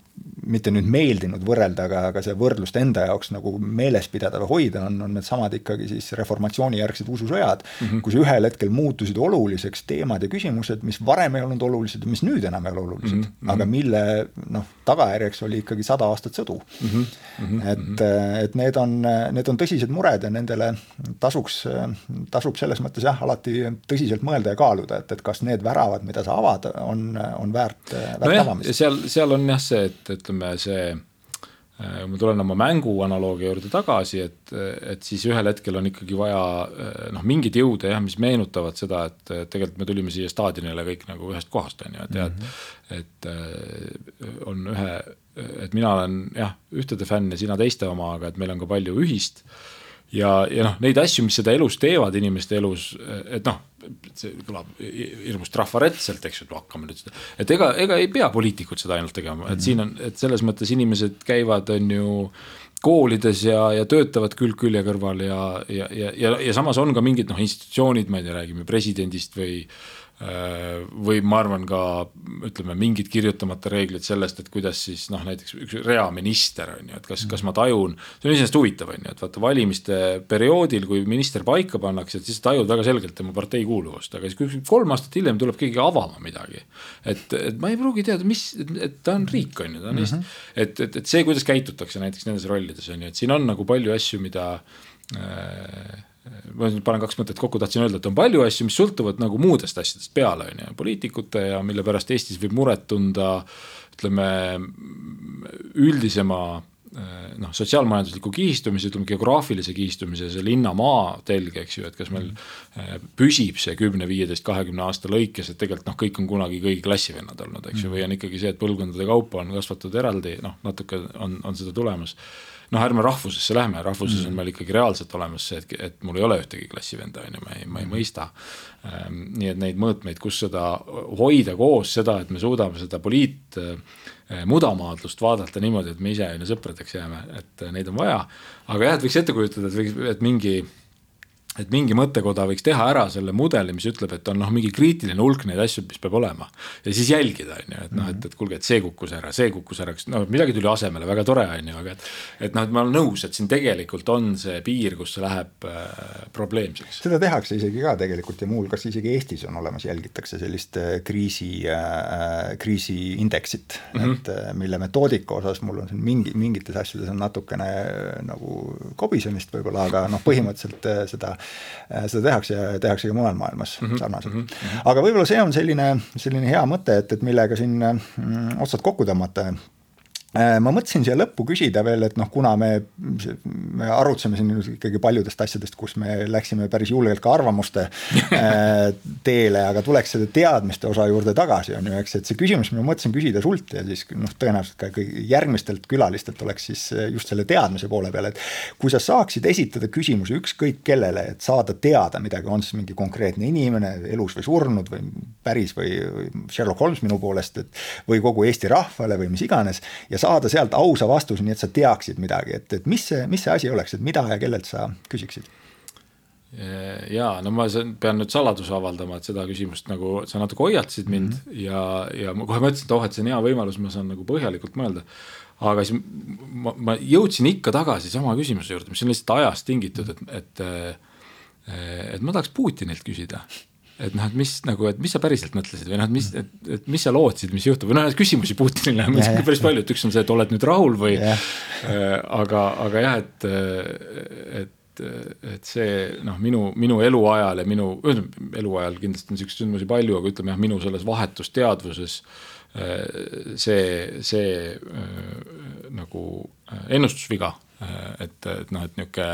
mitte nüüd meeldinud võrrelda, aga, aga see võrdlust enda jaoks nagu meeles pidada või hoida, on, on needsamad ikkagi siis reformatsioonijärgsed ususõjad mm, -hmm. kus ühel hetkel muutusid oluliseks teemad ja küsimused, mis varem ei olnud olulised ja mis nüüd enam ei ole olulised mm, -hmm. aga mille noh, tagajärjeks oli ikkagi sada aastat sõdu mm. -hmm. et, et need on, need on tõsised mured ja nendele tasuks, tasub selles mõttes jah, alati tõsiselt mõelda ja kaaluda, et, et kas need väravad, mida sa avad, on, on väärt, väärt no avamist. seal, seal on jah see, et, et ütleme, see äh, ma tulen oma mängu analoogia juurde tagasi, et, et siis ühel hetkel on ikkagi vaja äh, noh, mingeid jõude jah, mis meenutavad seda, et tegelikult me tulime siia staadionile kõik nagu ühest kohast, on ju, et mm, -hmm. et, et on ühe, et mina olen jah, ühtede fänn ja sina teiste oma, aga et meil on ka palju ühist ja, ja noh, neid asju, mis seda elus teevad inimeste elus, et noh, see kõlab hirmus trafaretselt, eks ju, et hakkame nüüd seda, et ega, ega ei pea poliitikud seda ainult tegema, et mm -hmm. siin on, et selles mõttes inimesed käivad, on ju koolides ja, ja töötavad külg külje kõrval ja, ja, ja, ja, ja samas on ka mingid noh, institutsioonid, ma ei tea, räägime presidendist või Äh, või ma arvan ka ütleme, mingid kirjutamata reeglid sellest, et kuidas siis noh, näiteks üks reaminister on ju, et kas, kas ma tajun, see on iseenesest huvitav, on ju, et vaata valimiste perioodil, kui minister paika pannakse, et siis tajud väga selgelt tema partei kuuluvust, aga siis kui kolm aastat hiljem tuleb keegi avama midagi. et, et ma ei pruugi teada, mis, et ta on riik, on ju, ta on mm, -hmm. et, et, et see, kuidas käitutakse näiteks nendes rollides on ju, et siin on nagu palju asju, mida äh, ma nüüd panen kaks mõtet kokku, tahtsin öelda, et on palju asju, mis sõltuvad nagu muudest asjadest peale, on ju, poliitikute ja mille pärast Eestis võib muret tunda ütleme üldisema noh, sotsiaalmajandusliku kihistumise, ütleme geograafilise kihistumise, see linna-maa telg, eks ju, et kas meil äh, püsib see kümne, viieteist, kahekümne aasta lõikes, et tegelikult noh, kõik on kunagi kõigi klassivennad olnud, eks ju, või on ikkagi see, et põlvkondade kaupa on kasvatatud eraldi, noh, natuke on, on seda tulemas noh, ärme rahvusesse lähme, rahvuses mm. on meil ikkagi reaalselt olemas see, et, et mul ei ole ühtegi klassivenda, on ju, ma ei, ma ei mm. mõista. Ähm, nii et neid mõõtmeid, kus seda hoida koos seda, et me suudame seda poliit äh, mudamaadlust vaadata niimoodi, et me ise on ju sõpradeks jääme, et neid on vaja. aga jah, et võiks ette kujutada, et võiks, et mingi et mingi mõttekoda võiks teha ära selle mudeli, mis ütleb, et on noh, mingi kriitiline hulk neid asju, mis peab olema. ja siis jälgida, on ju, et noh, et, et kuulge, et see kukkus ära, see kukkus ära, no midagi tuli asemele, väga tore, on ju, aga et. et noh, et ma olen nõus, et siin tegelikult on see piir, kus see läheb äh, probleemseks. seda tehakse isegi ka tegelikult ja muuhulgas isegi Eestis on olemas, jälgitakse sellist äh, kriisi äh,, kriisiindeksit mm, -hmm. et äh, mille metoodika osas mul on siin mingi, mingites asjades on natukene äh, nagu kobisemist võib-olla, aga noh, põhimõtteliselt äh, seda Äh, seda tehakse tehakse ka mujal maailmas mm -hmm. sarnaselt mm. -hmm. aga võib-olla see on selline, selline hea mõte, et, et millega siin mm, otsad kokku tõmmata, Äh, ma mõtlesin siia lõppu küsida veel, et noh, kuna me, me arutasime siin ikkagi paljudest asjadest, kus me läksime päris julgelt ka arvamuste äh, (laughs) teele, aga tuleks selle teadmiste osa juurde tagasi, on ju, eks, et see küsimus, ma mõtlesin küsida sult ja siis noh, tõenäoliselt ka kõigi järgmistelt külalistelt oleks siis äh, just selle teadmise poole peal, et kui sa saaksid esitada küsimuse ükskõik kellele, et saada teada midagi, on siis mingi konkreetne inimene elus või surnud või päris või Sherlock Holmes minu poolest, et või kogu Eesti rahvale või mis iganes ja saada sealt ausa vastuse, nii et sa teaksid midagi, et, et mis see, mis see asi oleks, et mida ja kellelt sa küsiksid? ja no ma pean nüüd saladuse avaldama, et seda küsimust nagu sa natuke hoiatasid mind mm -hmm. ja, ja ma kohe mõtlesin, et oh, et see on hea võimalus, ma saan nagu põhjalikult mõelda. aga siis ma, ma jõudsin ikka tagasi sama küsimuse juurde, mis on lihtsalt ajast tingitud, et, et, et ma tahaks Putinilt küsida et noh, et mis nagu, et mis sa päriselt mõtlesid või noh, et mis, et, et mis sa lootsid, mis juhtub või noh, neid küsimusi Putinile on yeah, päris palju, et üks on see, et oled nüüd rahul või äh,. aga, aga jah, et, et, et see noh, minu, minu eluajal ja minu, eluajal kindlasti on siukseid sündmusi palju, aga ütleme jah, minu selles vahetusteadvuses äh, see, see äh, nagu äh, ennustusviga, et, et noh, et niisugune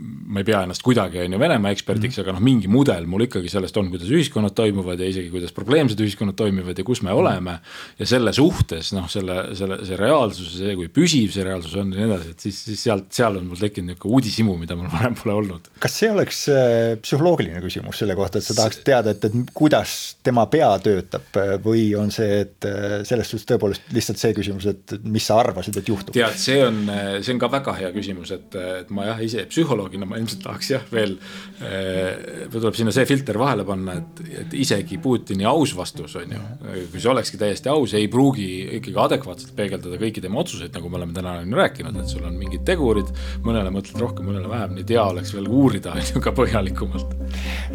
ma ei pea ennast kuidagi, on ju, Venemaa eksperdiks mm, -hmm. aga noh, mingi mudel mul ikkagi sellest on, kuidas ühiskonnad toimuvad ja isegi kuidas probleemsed ühiskonnad toimivad ja kus me oleme. ja selle suhtes noh, selle, selle, see reaalsus see, kui püsiv see reaalsus on ja nii edasi, et siis, siis sealt, seal on mul tekkinud niisugune uudishimu, mida mul (laughs) varem pole olnud. kas see oleks äh, psühholoogiline küsimus selle kohta, et sa tahaksid teada, et, et kuidas tema pea töötab või on see, et äh, selles suhtes tõepoolest lihtsalt see küsimus, et mis sa arvasid, et juhtub? tead, see on, see on ka väga hea küsimus, et, et ma jah, ise psühholoogina ma ilmselt tahaks jah veel eh,, tuleb sinna see filter vahele panna, et, et isegi Putini aus vastus on ju, kui see olekski täiesti aus, ei pruugi ikkagi adekvaatselt peegeldada kõiki tema otsuseid, nagu me oleme täna on ju rääkinud, et sul on mingid tegurid, mõnele mõtled rohkem, mõnele vähem, nii et hea oleks veel uurida on ju ka põhjalikumalt.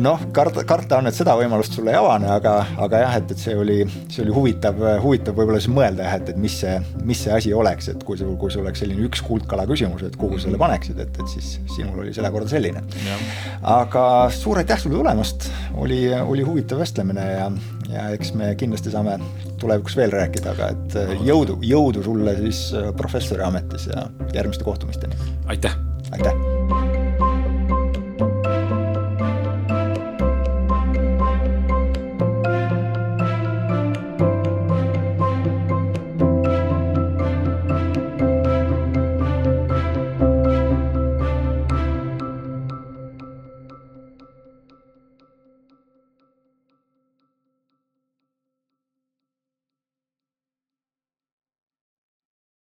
noh, karta, karta on, et seda võimalust sulle ei avane, aga, aga jah, et, et see oli, see oli huvitav, huvitav võib-olla siis mõelda jah, et, et mis see, mis see asi oleks, et kui sul, kui sul oleks selline üks kuldkala küsimus, et kuhu selle paneksid, et, et siis sinul oli selle korda selline. aga suur aitäh sulle tulemast, oli, oli huvitav vestlemine ja, ja eks me kindlasti saame tulevikus veel rääkida, aga et jõudu, jõudu sulle siis professori ametis ja järgmiste kohtumisteni. aitäh. aitäh